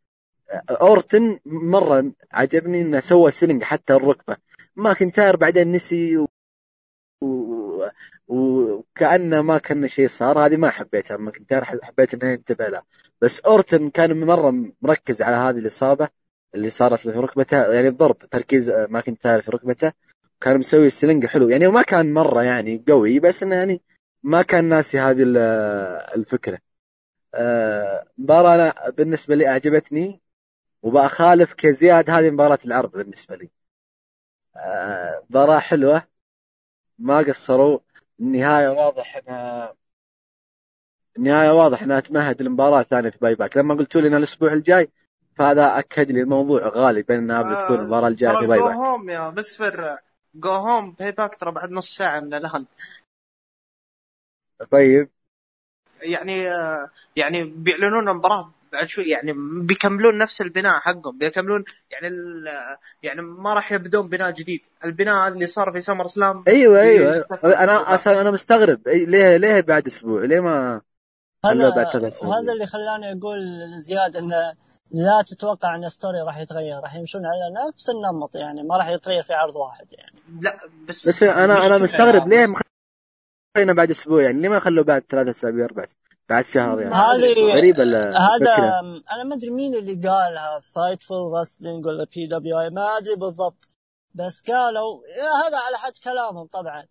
آه، أورتن مرة عجبني إنه سوى selling حتى الركبة. ماكنتاير بعدين نسي و... و... وكانه ما كان شيء صار. هذه ما حبيتها. ماكنتاير حبيت انه ينتبه لها. بس أورتن كان مرة مركز على هذه الإصابة اللي صارت في ركبته. يعني الضرب تركيز آه، ماكنتاير في ركبته. كان مسوي ال selling حلو. يعني ما كان مرة يعني قوي بس إنه يعني ما كان ناسي هذه ال- الفكرة. آه، مباراة أنا بالنسبة لي أعجبتني وبأخالفك زياد هذه مباراة العرض بالنسبة لي. مباراة حلوة. ما قصروا. النهاية واضح انها النهاية واضح إنها تمهد لمباراة ثانية في Payback. لما قلتوا لي ان الأسبوع الجاي فهذا أكد لي الموضوع غالبا انها بتكون المباراة الجاية في Payback. هوم يا بسفر go home Payback ترى بعد نص ساعة من الان طيب. يعني آه، يعني بيعلنون المباراة بعد شوي يعني بيكملون نفس البناء حقهم بيكملون يعني ال- يعني ما راح يبدون بناء جديد. البناء اللي صار في SummerSlam أيوه أيوه. بيستكمل أنا أصلا أنا مستغرب. ليه ليه بعد أسبوع؟ ليه ما هذا ثلاث اسابيع وهذا اللي خلاني أقول زياد انه لا تتوقع إن story راح يتغير. راح يمشون على نفس النمط يعني ما راح يتغير في عرض واحد يعني. لا بس بس أنا أنا مستغرب ليه ما خلينا بعد أسبوع يعني ليه ما خلوه بعد ثلاث أسابيع أربع بعد شهر يعني. هذه غريبة ال- هذا أنا ما أدري مين اللي قالها Fightful Wrestling ولا PWI ما أدري بالضبط. بس قالوا هذا على حد كلامهم طبعا.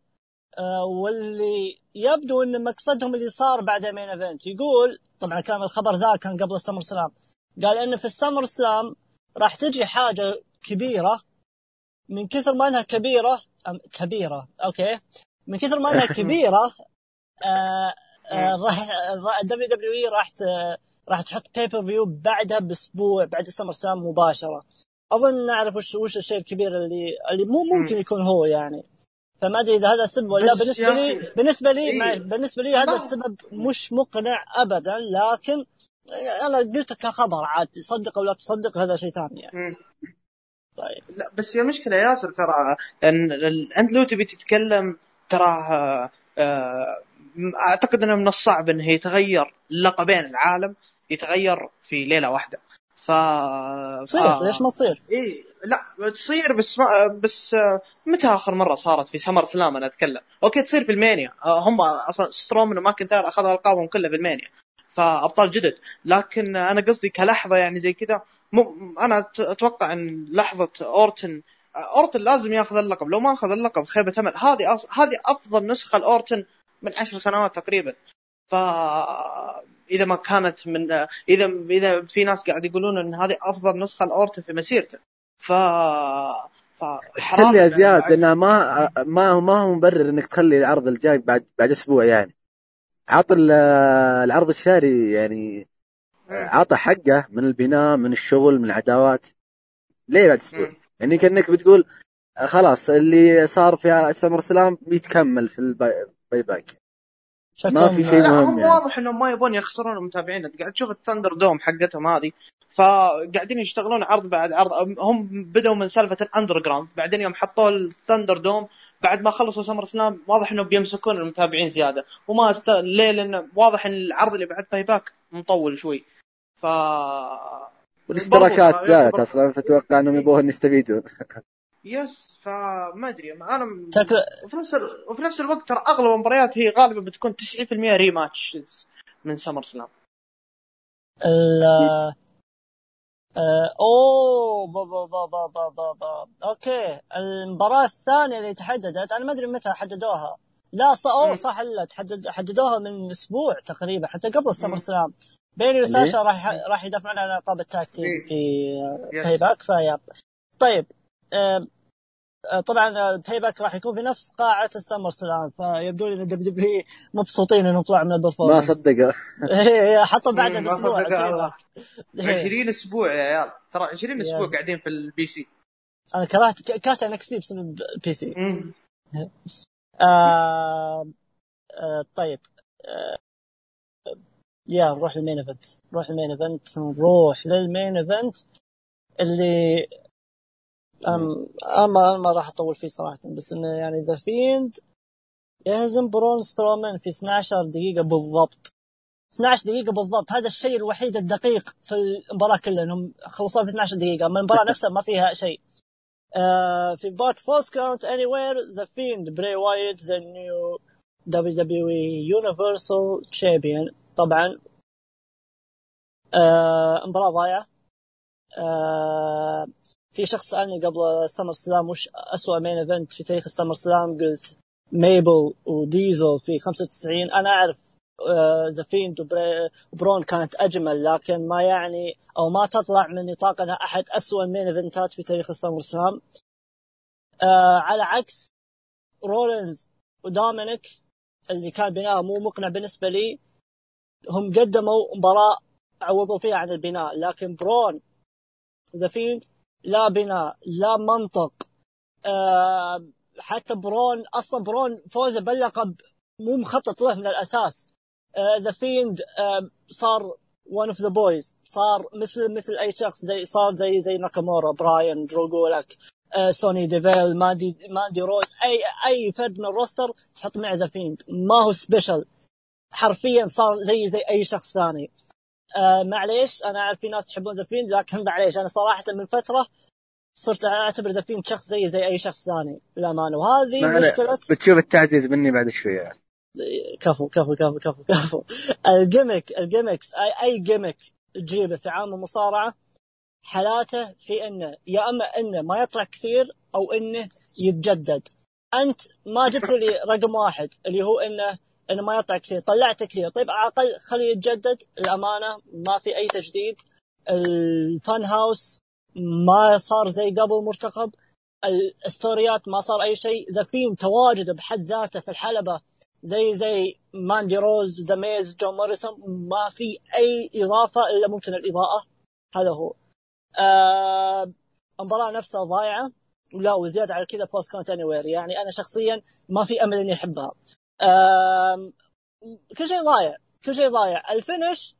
آه، واللي يبدو إن مقصدهم اللي صار بعد main event يقول طبعا كان الخبر ذا كان قبل ال SummerSlam. قال إن في ال SummerSlam راح تجي حاجة كبيرة من كثر ما إنها كبيرة كبيرة أوكي. من كثر ما أنها كبيرة آه آه راح WWE راح راح تحط pay-per-view بعدها بأسبوع بعد ال SummerSlam مباشرة. أظن نعرف وش وش الشيء الكبير اللي اللي مو ممكن يكون هو يعني. فما أدري إذا هذا السبب ولا بالنسبة لي بالنسبة لي إيه. بالنسبة لي هذا السبب مش مقنع ابدا لكن أنا قلت كخبر عاد تصدق أو لا تصدق هذا شيء ثاني يعني. طيب. لا بس هي مشكلة ياسر ترى ان أنت لو تبي تتكلم ترى آه، آه، أعتقد إنه من الصعب إنه يتغير لقبين العالم يتغير في ليلة واحدة. ف تصير ليش ما تصير؟ إيه لا تصير بس ما بس آه، متى آخر مرة صارت في SummerSlam؟ أنا أتكلم. أوكي تصير في المانيا. هم أصلا سترومن وماكنتاير أخذوا ألقابهم كلها في المانيا. فابطال جدد. لكن أنا قصدي كلحظة يعني زي كذا م- أنا أتوقع إن لحظة أورتن أورتن لازم ياخذ اللقب. لو ما أخذ اللقب خيبة أمل. هذه أص- هذه أفضل نسخة لأورتن من عشر سنوات تقريبا. ف إذا ما كانت من إذا إذا في ناس قاعد يقولون إن هذه أفضل نسخة لأورتن في مسيرته. ف ف still يا زياد انها ما ما ما هو مبرر إنك تخلي العرض الجاي بعد بعد أسبوع يعني. عط ال- العرض الشهري يعني عطى حقه من البناء من الشغل من العداوات. ليه بعد أسبوع؟ يعني كأنك بتقول خلاص اللي صار في SummerSlam بيتكمل في ال Pay Payback. ما في شيء مهم هم يعني. واضح إنهم ما يبون يخسرون المتابعين. انت قاعد تشوف ال ThunderDome حقتهم هذه فقاعدين يشتغلون عرض بعد عرض. هم بدوا من سالفة ال Underground بعدين يوم حطوا ال ThunderDome بعد ما خلصوا SummerSlam واضح إنهم بيمسكون المتابعين زيادة. وما است... ليه؟ لأن واضح إن العرض اللي بعد Payback مطول شوي. ف والاشتراكات زادت أصلا فتوقع انهم يبغون يستفيدون yes فما أدري أنا وفي نفس ال... وفي نفس الوقت ترى أغلب المباريات هي غالبا بتكون 90% rematch من SummerSlam ال آه، أوه با با با با با با با. أوكي المباراة الثانية اللي تحددت أنا ما أدري متى حددوها لا ص... أوه. صح لا تحدد حددوها من أسبوع تقريبا حتى قبل سمر مم. سلام بيني؟ وساشا راح راح يدافعون عن القاب ال tag team إيه. في. Payback فيا طيب آه، طبعا ال Payback راح يكون في نفس قاعة ال SummerSlam فيبدو لي إن WW مبسوطين انهم طلعوا من ما البرفورمانس صدق إيه، حطوا ما بأسبوع صدق الباي الله. باك. إيه. 20 أسبوع يا عيال ترى 20 أسبوع. قاعدين في البي سي أنا كرهت كرهت انكس تي بسبب بي سي. آه آه طيب آه يا نروح للمين ايفنت نروح للمين ايفنت نروح للمين ايفنت اللي أم أنا ما راح أطول فيه صراحة بس إنه يعني ذا فيند يهزم برون سترومان في 12 دقيقة بالضبط. 12 دقيقة بالضبط هذا الشيء الوحيد الدقيق في المباراة كلها إنهم خلصوها في 12 دقيقة أما المباراة نفسها ما فيها شيء. آه في بات falls count anywhere The Fiend Bray Wyatt the new WWE Universal Champion طبعا آه مباراة ضايعة. آه في شخص سألني قبل ال SummerSlam وش اسوء main event في تاريخ ال SummerSlam؟ قلت ميبل وديزل في 95 أنا أعرف The Fiend وبرون كانت أجمل لكن ما يعني أو ما تطلع من نطاق أنها أحد اسوء ال main event ات في تاريخ ال SummerSlam. آه على عكس رولينز ودومينيك اللي كان بناء مو مقنع بالنسبة لي هم قدموا مباراة عوضوا فيها عن البناء لكن برون The Fiend لا بناء لا منطق. آه حتى برون أصلا برون فوزه باللقب مو مخطط له من الأساس. The uh, Fiend uh, صار one of the boys صار مثل مثل أي شخص زي صار زي زي ناكامورا براين Drew Gulak uh, سوني ديفيل ماندي ماندي روز أي أي فرد من ال roster تحط معه The Fiend ما هو special حرفيا صار زي زي أي شخص ثاني. آه معليش أنا أعرف في ناس يحبون The Fiend لكن معليش أنا صراحة من فترة صرت أعتبر The Fiend شخص زي زي أي شخص ثاني للامانه وهذه مشكلة بتشوف التعزيز مني بعد شوية. كفو كفو كفو كفو كفو. ال gimmick ال gimmicks اي أي gimmick تجيبه في عالم المصارعة حلاته في إنه يا أما إنه ما يطلع كثير أو إنه يتجدد. أنت ما جبت لي رقم واحد اللي هو إنه إنه ما يطلع كثير طلعت كثير طيب على الأقل خليه يتجدد. للأمانة ما في أي تجديد. ال Fun House ما صار زي قبل مرتقب. ال story ات ما صار أي شيء. The Fiend تواجده بحد ذاته في الحلبة. زي زي ماندي روز The Miz جون موريسون ما في أي إضافة إلا ممكن الإضاءة. هذا هو. آه المباراة نفسها ضايعة. ولا وزيادة على كذا falls count anywhere يعني أنا شخصيا ما في أمل إني أحبها. كل شيء ضايع كل شيء ضايع. ال finish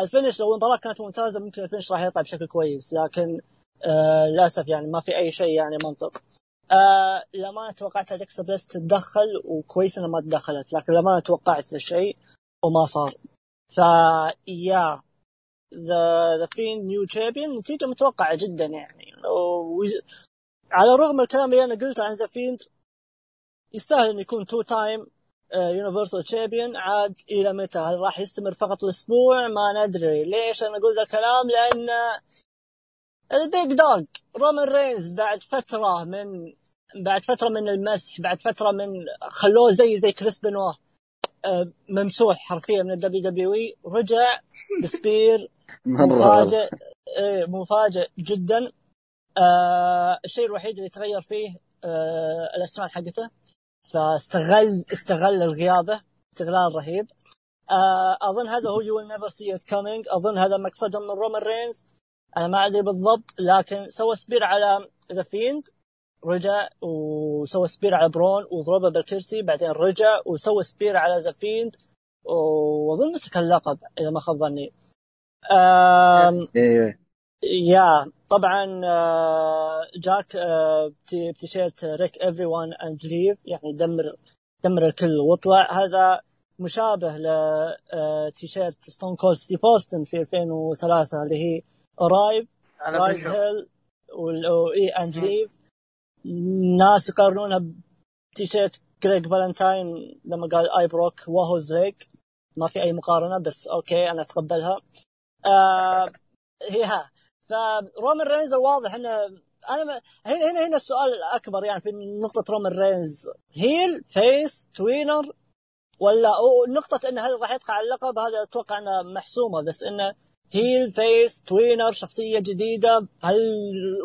ال finish لو المباراة كانت ممتازة ممكن ال finish راح يطلع بشكل كويس لكن آه للأسف يعني ما في أي شيء يعني منطق. آه لما توقعت أليكسا بليس تتدخل وكويس إنها ما تدخلت لكن لما توقعت الشيء وما صار. فيا ذا The Fiend new champion نتيجة متوقعة جدا يعني. على الرغم من الكلام اللي أنا قلته عن The Fiend يستاهل إنه يكون two time Universal Champion عاد إلى متى؟ هل راح يستمر فقط الأسبوع؟ ما ندري، ليش أنا أقول ذا الكلام؟ لأن ال Big Dog رومان رينز بعد فترة من بعد فترة من المسح بعد فترة من خلوه زي زي كريس بنواه آه، ممسوح حرفيا من ال WWE. رجع ب spear مفاجئ. إيه، مفاجئ جدا. آه الشيء الوحيد اللي تغير فيه آه الاسماء حقته. فاستغل استغل الغيابة استغلال رهيب. آه أظن هذا هو you never see it coming أظن هذا مقصدهم من رومان رينز أنا ما أدري بالضبط لكن سوى spear على The Fiend رجع وسوى spear على برون وضربه بالكرسي بعدين رجع وسوى spear على The Fiend وأظن مسك اللقب إذا ما خاب ظني. يا طبعا آه، جاك آه، بتيشيرت wreck everyone and leave يعني دمر دمر الكل واطلع. هذا مشابه لتيشيرت Stone Cold ستيف اوستن في 2003 اللي هي arrive raise hell and leave ناس يقارنونها بتيشيرت جريج فالنتاين لما قال I broke Wahoo's leg ما في أي مقارنة بس okay أنا أتقبلها. آه هي ها. فرومان رينز الواضح إنه أنا هنا هنا هنا السؤال الأكبر يعني في نقطة رومان رينز. heel face tweener ولا نقطة انه هل راح على اللقب؟ هذا أتوقع انه محسومة بس إنه heel face tweener شخصية جديدة. هل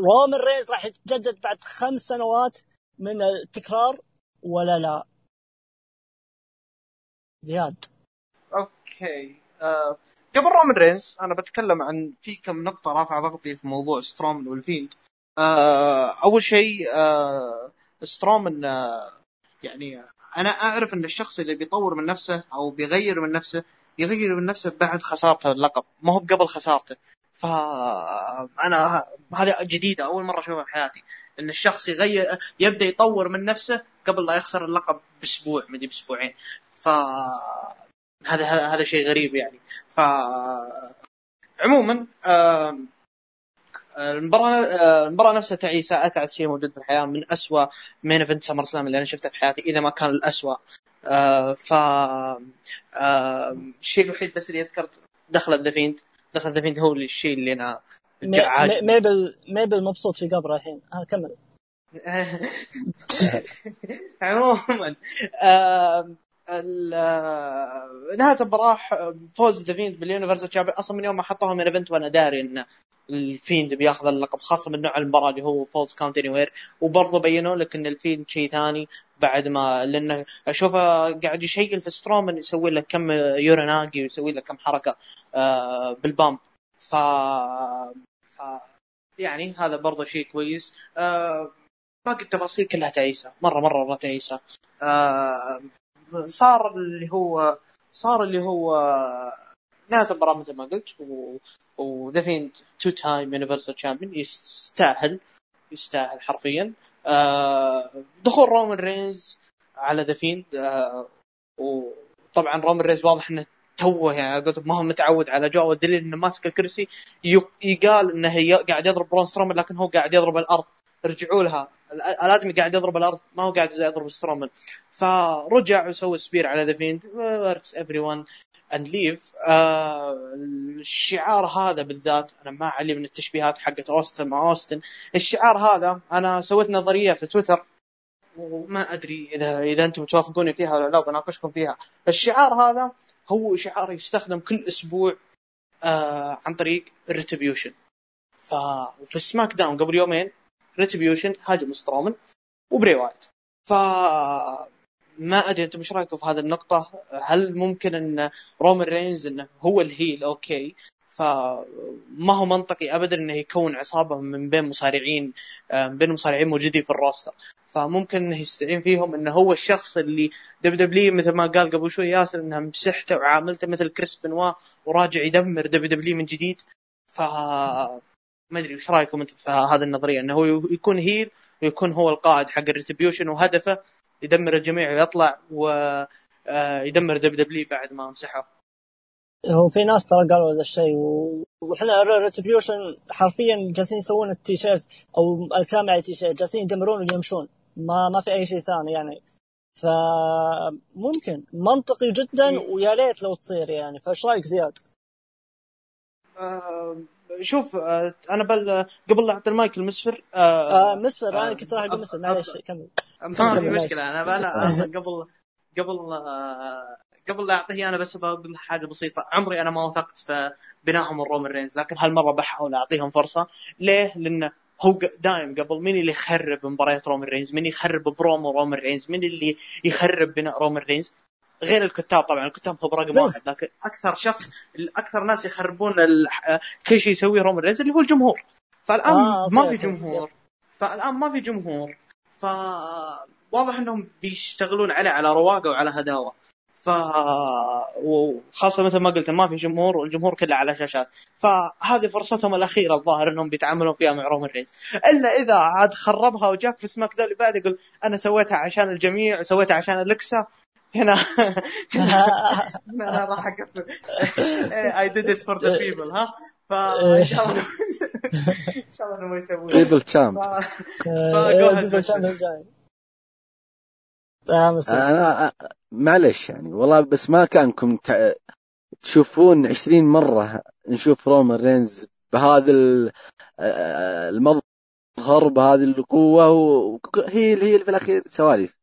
رومان رينز راح يتجدد بعد خمس سنوات من التكرار ولا لا؟ زياد. okay. أه قبل رومان رينز أنا بتكلم عن في كم نقطة رافعة ضغطي في موضوع سترومن وال Fiend أه أول شيء أه سترومن أه يعني أنا أعرف إن الشخص إذا بيطور من نفسه أو بيغير من نفسه يغير من نفسه بعد خسارته اللقب ما هو قبل خسارته. فانا هذه جديدة أول مرة أشوفها في حياتي. إن الشخص يغير يبدأ يطور من نفسه قبل لا يخسر اللقب بأسبوع مدري بأسبوعين. ف هذا هذا شيء غريب يعني. ف عموما المباراة المباراة نفسها تعيسة أتعس شيء موجود في الحياة من أسوأ main event SummerSlam اللي أنا شفته في حياتي إذا ما كان الأسوأ. آه ف آه الشيء الوحيد بس اللي ذكرت دخلت The Fiend دخلت The Fiend هو الشيء اللي أنا ميبل ميبل مبسوط في قبره الحين. ها كمل. عموما آه، نهاية المباراة فوز The Fiend بال Universal Champion أصلا من يوم ما حطوها main event وأنا داري إن ال Fiend بياخذ اللقب خاصة من نوع المباراة اللي هو falls count anywhere وبرضه بينوا لك إن ال Fiend شيء ثاني بعد ما لأنه أشوفه قاعد يشيل في سترومان يسوي لك كم uranage ويسوي لك كم حركة آه، بال bump. ف... ف يعني هذا برضه شيء كويس. آه، باقي التفاصيل كلها تعيسة. مرة مرة مرة تعيسة. آه، صار اللي هو صار اللي هو المباراه مثل ما قلت و... و The Fiend two time Universal Champion يستاهل يستاهل حرفيا. آه دخول رومان رينز على The Fiend وطبعا رومان رينز واضح إنه توه يعني قلت ما هو متعود على جو والدليل انه ماسك الكرسي يقال إنه قاعد يضرب برون سترومان لكن هو قاعد يضرب الأرض. رجعوا لها. الادمي قاعد يضرب الأرض ما هو قاعد يضرب سترومان. فرجع وسوى spear على ذا فيند wreck everyone and leave الشعار هذا بالذات أنا ما علي من التشبيهات حقت أوستن مع أوستن. الشعار هذا أنا سويت نظرية في تويتر وما أدري إذا إذا أنتم توافقوني فيها ولا لا بناقشكم فيها. الشعار هذا هو شعار يستخدم كل أسبوع آه عن طريق ال Retribution ف وفي SmackDown قبل يومين Retribution هاجم سترومان وبراي وايت ف ما أدري أنتم إيش رأيكم في هذه النقطة؟ هل ممكن إن رومان رينز إنه هو ال heel؟ okay. فما هو منطقي ابدا إنه يكون عصابة من بين مصارعين آه، بين مصارعين موجودين في ال roster. فممكن إنه يستعين فيهم إنه هو الشخص اللي WWE مثل ما قال قبل شوي ياسر إنها مسحته وعاملته مثل كريس بنوا وراجع يدمر WWE من جديد. ف ما أدري وش رأيكم أنتم في هذه النظرية إنه هو يكون heel ويكون هو القائد حق ال Retribution وهدفه يدمر الجميع ويطلع ويدمر WWE بعد ما مسحه هو في ناس ترى قالوا هذا الشيء وإحنا Retribution حرفيا جالسين يسوون التيشيرت أو الكلام على التيشيرت جالسين يدمرون ويمشون ما ما في أي شيء ثاني يعني. فممكن منطقي جدا ويا ريت لو تصير يعني. فإيش رأيك زياد؟ آه شوف آه أنا بل قبل لا أعطي المايك لمسفر آه, آه مسفر أنا كنت راح أقول مسفر معلش كمل ما في مشكلة أنا أنا قبل قبل آه قبل لا أعطيه أنا بس بقول حاجة بسيطة عمري أنا ما وثقت في بنائهم الرومان رينز لكن هالمرة بحاول أعطيهم فرصة ليه؟ لأنه هو دايم قبل مين اللي يخرب مباريات رومان رينز؟ مين يخرب برومو رومان رينز؟ مين اللي يخرب بناء رومان رينز؟ غير الكتاب طبعا الكتاب هو برقم واحد لكن أكثر شخص أكثر ناس يخربون كل شيء يسويه رومان رينز اللي هو الجمهور. فالآن آه ما في جمهور. فالآن ما في جمهور. فواضح إنهم بيشتغلون عليه على رواقه وعلى هداوة. ف وخاصة مثل ما قلت ما في جمهور والجمهور كله على شاشات. فهذه فرصتهم الأخيرة الظاهر إنهم بيتعاملون فيها مع رومان رينز. إلا إذا عاد خربها وجاك في SmackDown اللي بعد يقول أنا سويتها عشان الجميع وسويتها عشان الكسا هنا. أنا راح أقفل. I did it for the people ها؟ فان شاء الله. إن شاء الله انه يسوون. people's champ أنا معلش يعني والله بس ما كانكم تشوفون 20 مرة نشوف رومان رينز بهذا المظهر بهذه القوة وهي هي في الأخير سوالف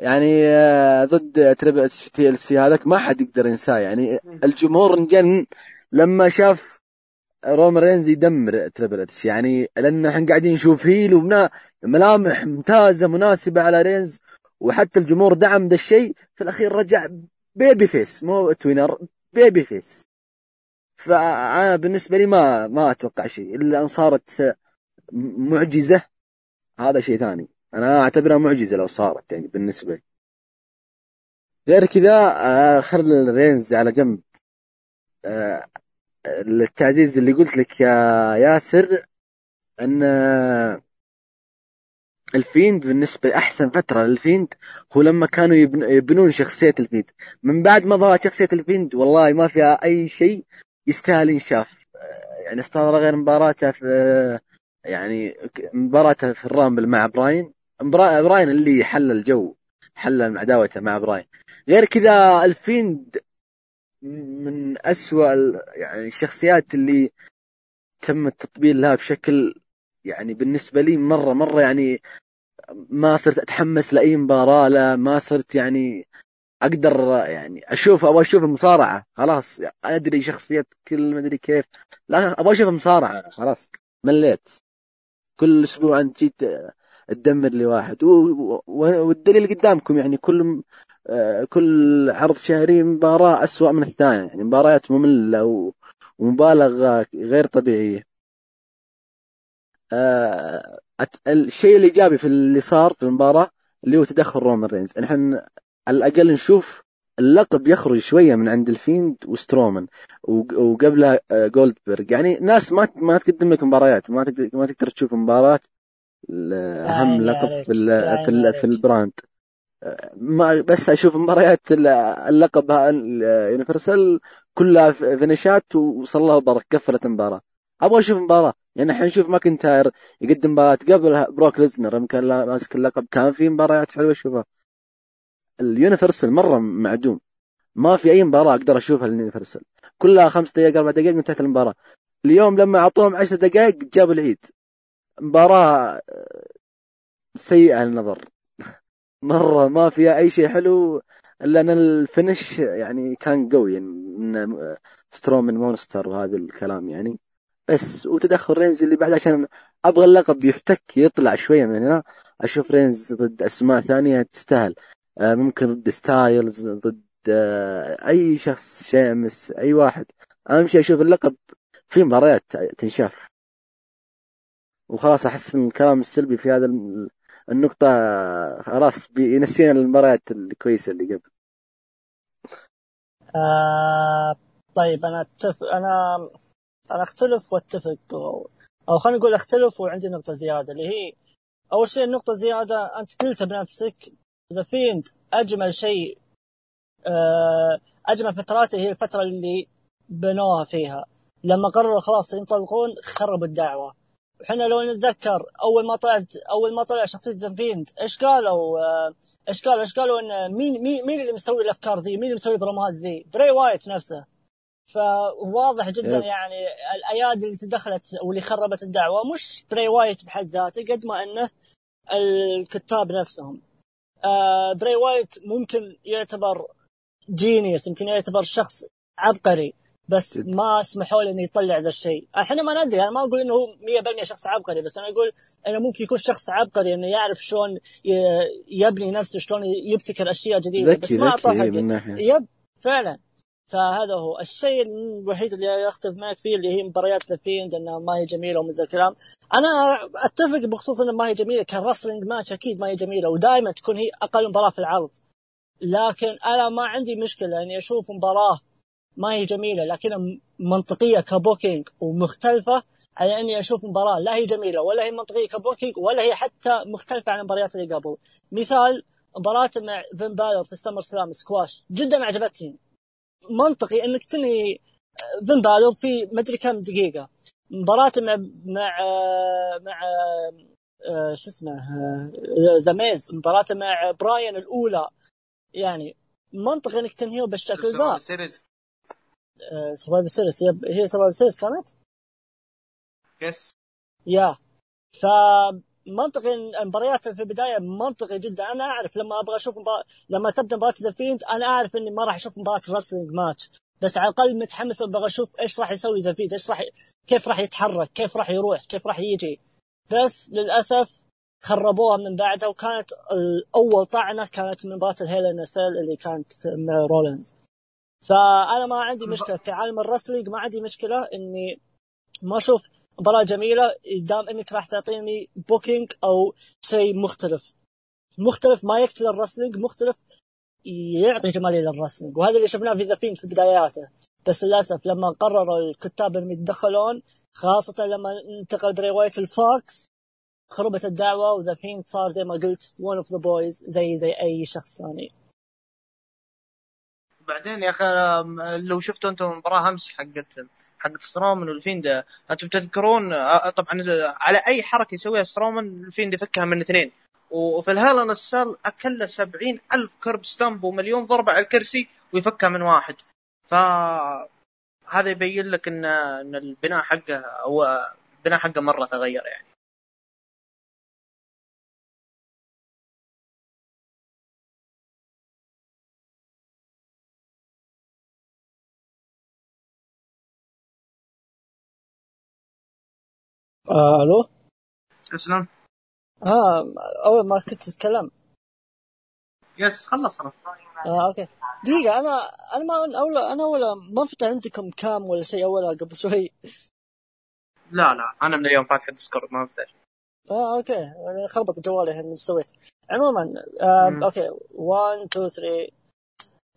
يعني آه، ضد تريبل إتش TLC هذاك ما حد يقدر ينساه. يعني الجمهور انجن لما شاف رومان رينز يدمر تريبل إتش. يعني لأن إحنا قاعدين نشوف heel وملامح ممتازة مناسبة على رينز وحتى الجمهور دعم ذا الشيء. في الأخير رجع babyface مو tweener babyface فأنا بالنسبة لي ما ما أتوقع شيء. إلا إن صارت معجزة هذا شيء ثاني. أنا أعتبرها معجزة لو صارت يعني بالنسبة لي. غير كذا آه، خل رينز على جنب. آه، التعزيز اللي قلت لك يا ياسر إن آه، الفيند بالنسبة أحسن فترة للفيند هو لما كانوا يبنون شخصية الفيند. من بعد ما ظهرت شخصية الفيند والله ما فيها أي شيء يستاهل ينشاف يعني استمر غير مباراته في يعني مباراته في ال Rumble مع براين. براين اللي حل الجو حل عداوته مع براين غير كذا الفيند من أسوأ يعني الشخصيات اللي تم التطبيل لها بشكل يعني بالنسبة لي مرة مرة يعني ما صرت أتحمس لأي مباراة لا ما صرت يعني أقدر يعني أشوف أبغى أشوف المصارعة. خلاص يعني أدري شخصيات كل ما أدري كيف. لا أبغى أشوف المصارعة. خلاص مليت. كل أسبوع أنت جيت تدمر واحد والدليل قدامكم يعني كل آه، كل عرض شهري مباراة أسوأ من الثانية. يعني مباريات مملة ومبالغة غير طبيعية. آه، الشيء الإيجابي في اللي صار في المباراة اللي هو تدخل رومان رينز. نحن على الأقل نشوف اللقب يخرج شوية من عند الفيند وسترومان وقبلها جولدبرغ. يعني ناس ما ما تقدم لك مباريات ما ما تقدر تشوف مباراه أهم لقب في في, في ال brand. ما بس أشوف مباريات اللقب Universal كلها finish ات وصلى الله وبارك قفلت المباراة. أبغى أشوف مباراة. يعني الحين نشوف ماكنتاير يقدم مباراة قبل بروك ليزنر. يمكن ماسك اللقب. كان في مباريات حلوة أشوفها. ال Universal مرة معدوم. ما في أي مباراة أقدر أشوفها ال Universal كلها خمس دقائق أربع دقائق انتهت المباراة. اليوم لما أعطوهم عشر دقائق جابوا العيد. مباراة سيئة للنظر. مرة ما فيها أي شيء حلو إلا إن الفينش يعني كان قوي من سترومن monster وهذا الكلام يعني. بس وتدخل رينز اللي بعد عشان أبغى اللقب يفتك يطلع شوية من هنا. أشوف رينز ضد أسماء ثانية تستاهل. آه، ممكن ضد ستايلز ضد آه، أي شخص شامس أي واحد. أهم شيء أشوف اللقب في مباريات تنشاف. وخلاص أحس إن الكلام السلبي في هذا النقطة خلاص بينسينا المباريات الكويسة اللي قبل. آه طيب أنا أتف... أنا أنا أختلف وأتفق. أو خلينا نقول أختلف وعندي نقطة زيادة اللي هي أول شيء النقطة زيادة أنت قلتها بنفسك The Fiend أجمل شيء آه، أجمل فتراته هي الفترة اللي بنوها فيها. لما قرروا خلاص ينطلقون خربوا الدعوة. إحنا لو نتذكر أول ما طلعت أول ما طلع شخصية The Fiend إيش قالوا؟ آه، إيش قالوا؟ إيش قالوا إن مين مين مين اللي مسوي الأفكار ذي؟ مين اللي مسوي ال promoات ذي؟ بري وايت نفسه. فواضح جدا يعني الأيادي اللي تدخلت واللي خربت الدعوة مش بري وايت بحد ذاته قد ما إنه الكتاب نفسهم. آه بري وايت ممكن يعتبر genius يمكن يعتبر شخص عبقري. بس ما سمحوا له إنه يطلع ذا الشيء، إحنا ما ندري أنا ما أقول إنه هو 100% شخص عبقري بس أنا أقول إنه ممكن يكون شخص عبقري إنه يعرف شلون يبني نفسه شلون يبتكر أشياء جديدة بس ما اعطاه yep فعلا. فهذا هو. الشيء الوحيد اللي أختلف معك فيه اللي هي مباريات ال Fiend انها ما هي جميلة ومن ذا الكلام. أنا أتفق بخصوص انها ما هي جميلة. ك wrestling match أكيد ما هي جميلة ودائما تكون هي أقل مباراة في العرض. لكن أنا ما عندي مشكلة إني أشوف مباراة ما هي جميلة لكنها منطقية ك booking ومختلفة على إني أشوف مباراة لا هي جميلة ولا هي منطقية ك booking ولا هي حتى مختلفة عن المباريات اللي قبل. مثال مباراة مع فين بالور في ال SummerSlam squash جدا عجبتني. منطقي إنك تنهي فين بالور في مدري كم دقيقة. مباراة مع مع مع آه، شو اسمه The Miz. مباراة مع براين الأولى. يعني منطقي إنك تنهيه بالشكل ذا. Series Survivor Series هي Survivor Series كانت؟ yes yeah. ف منطقي المباريات في البداية منطقي جدا. أنا أعرف لما أبغى أشوف مبار... لما تبدأ مباراة The Fiend أنا أعرف إني ما راح أشوف مباراة wrestling match بس على الأقل متحمس أبغى أشوف إيش راح يسوي The Fiend إيش راح كيف راح يتحرك كيف راح يروح كيف راح يجي. بس للأسف خربوها من بعدها وكانت أول طعنة كانت من مباراة ال Hell in a Cell اللي كانت مع رولينز. فأنا ما عندي مشكلة. في عالم ال wrestling ما عندي مشكلة إني ما أشوف مباراة جميلة دام إنك راح تعطيني booking أو شيء مختلف. مختلف ما يقتل ال wrestling مختلف يعطي جمالية لل wrestling. وهذا اللي شفناه في ذا في بداياته. بس للأسف لما قرروا الكتاب إنهم يتدخلون خاصة لما انتقل بري وايت ال Fox خربت الدعوة و The Fiend صار زي ما قلت one of the boys زي زي أي شخص ثاني. بعدين يا أخي لو شفتوا أنتم المباراه أمس حقت حقت سترومان وال Fiend أنتم تذكرون طبعا على أي حركة يسويها سترومان ال Fiend يفكها من اثنين. وفي ال Hell in a Cell اكل سبعين ألف Curb Stomp ومليون ضربة على الكرسي ويفكها من واحد. ف هذا يبين لك إن إن البناء حقه أو البناء حقه مرة تغير يعني. آه ألو؟ اسلم آه أول ما كنت تتكلم. yes خلص خلاص آه okay. دقيقة أنا أنا ما اول أنا ولا ما فتح عندكم cam ولا شيء اول قبل شوي؟ لا لا أنا من اليوم فاتح ال Discord ما افتح آه okay. خربط جوالي الحين إيش سويت؟ عموما آه مم. okay. 1 2 3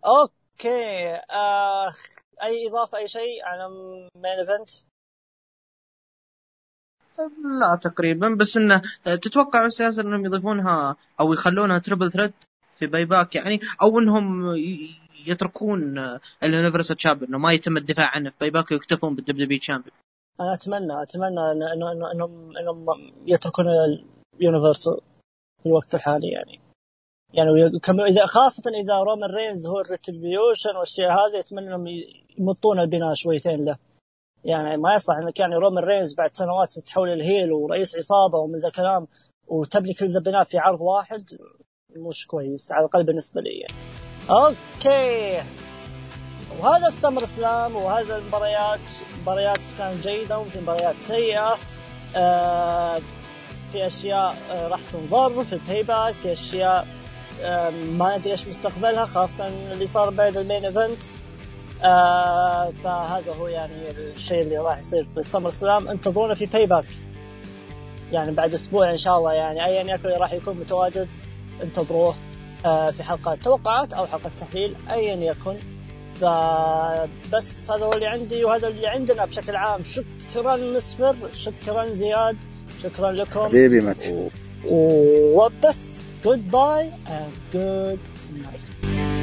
okay آه أي إضافة أي شيء على main event لا تقريبا. بس انه تتوقع أساسا إنهم يضيفونها أو يخلونها triple threat في Payback يعني أو إنهم يتركون ال Universal champion إنه ما يتم الدفاع عنه في Payback ويكتفون بال WWE champion أنا أتمنى أتمنى إنهم إنهم يتركون ال Universal في الوقت الحالي يعني. يعني إذا خاصة إذا رومان رينز هو ال Retribution والاشياء هذه أتمنى إنهم يمطون البناء شويتين له. يعني ما يصح انك يعني رومان رينز بعد سنوات تتحول ال heel ورئيس عصابة ومن ذا الكلام وتبني كل ذا البناء في عرض واحد مش كويس على الأقل بالنسبة لي. okay. وهذا ال SummerSlam وهذا المباريات مباريات كانت جيدة وفي مباريات سيئة. آه في أشياء آه راح تنظر في ال Payback في أشياء آه ما ندري إيش مستقبلها خاصة اللي صار بعد ال main event. آه فهذا هو يعني الشيء اللي راح يصير في ال SummerSlam. انتظرونا في Payback يعني بعد أسبوع إن شاء الله يعني. أيا يكن راح يكون متواجد انتظروه آه في حلقة توقعات أو حلقة تحليل. أيا يكن. فبس هذا هو اللي عندي وهذا اللي عندنا بشكل عام. شكرا مسفر شكرا زياد شكرا لكم. حبيبي ماتش و- وبس goodbye and good night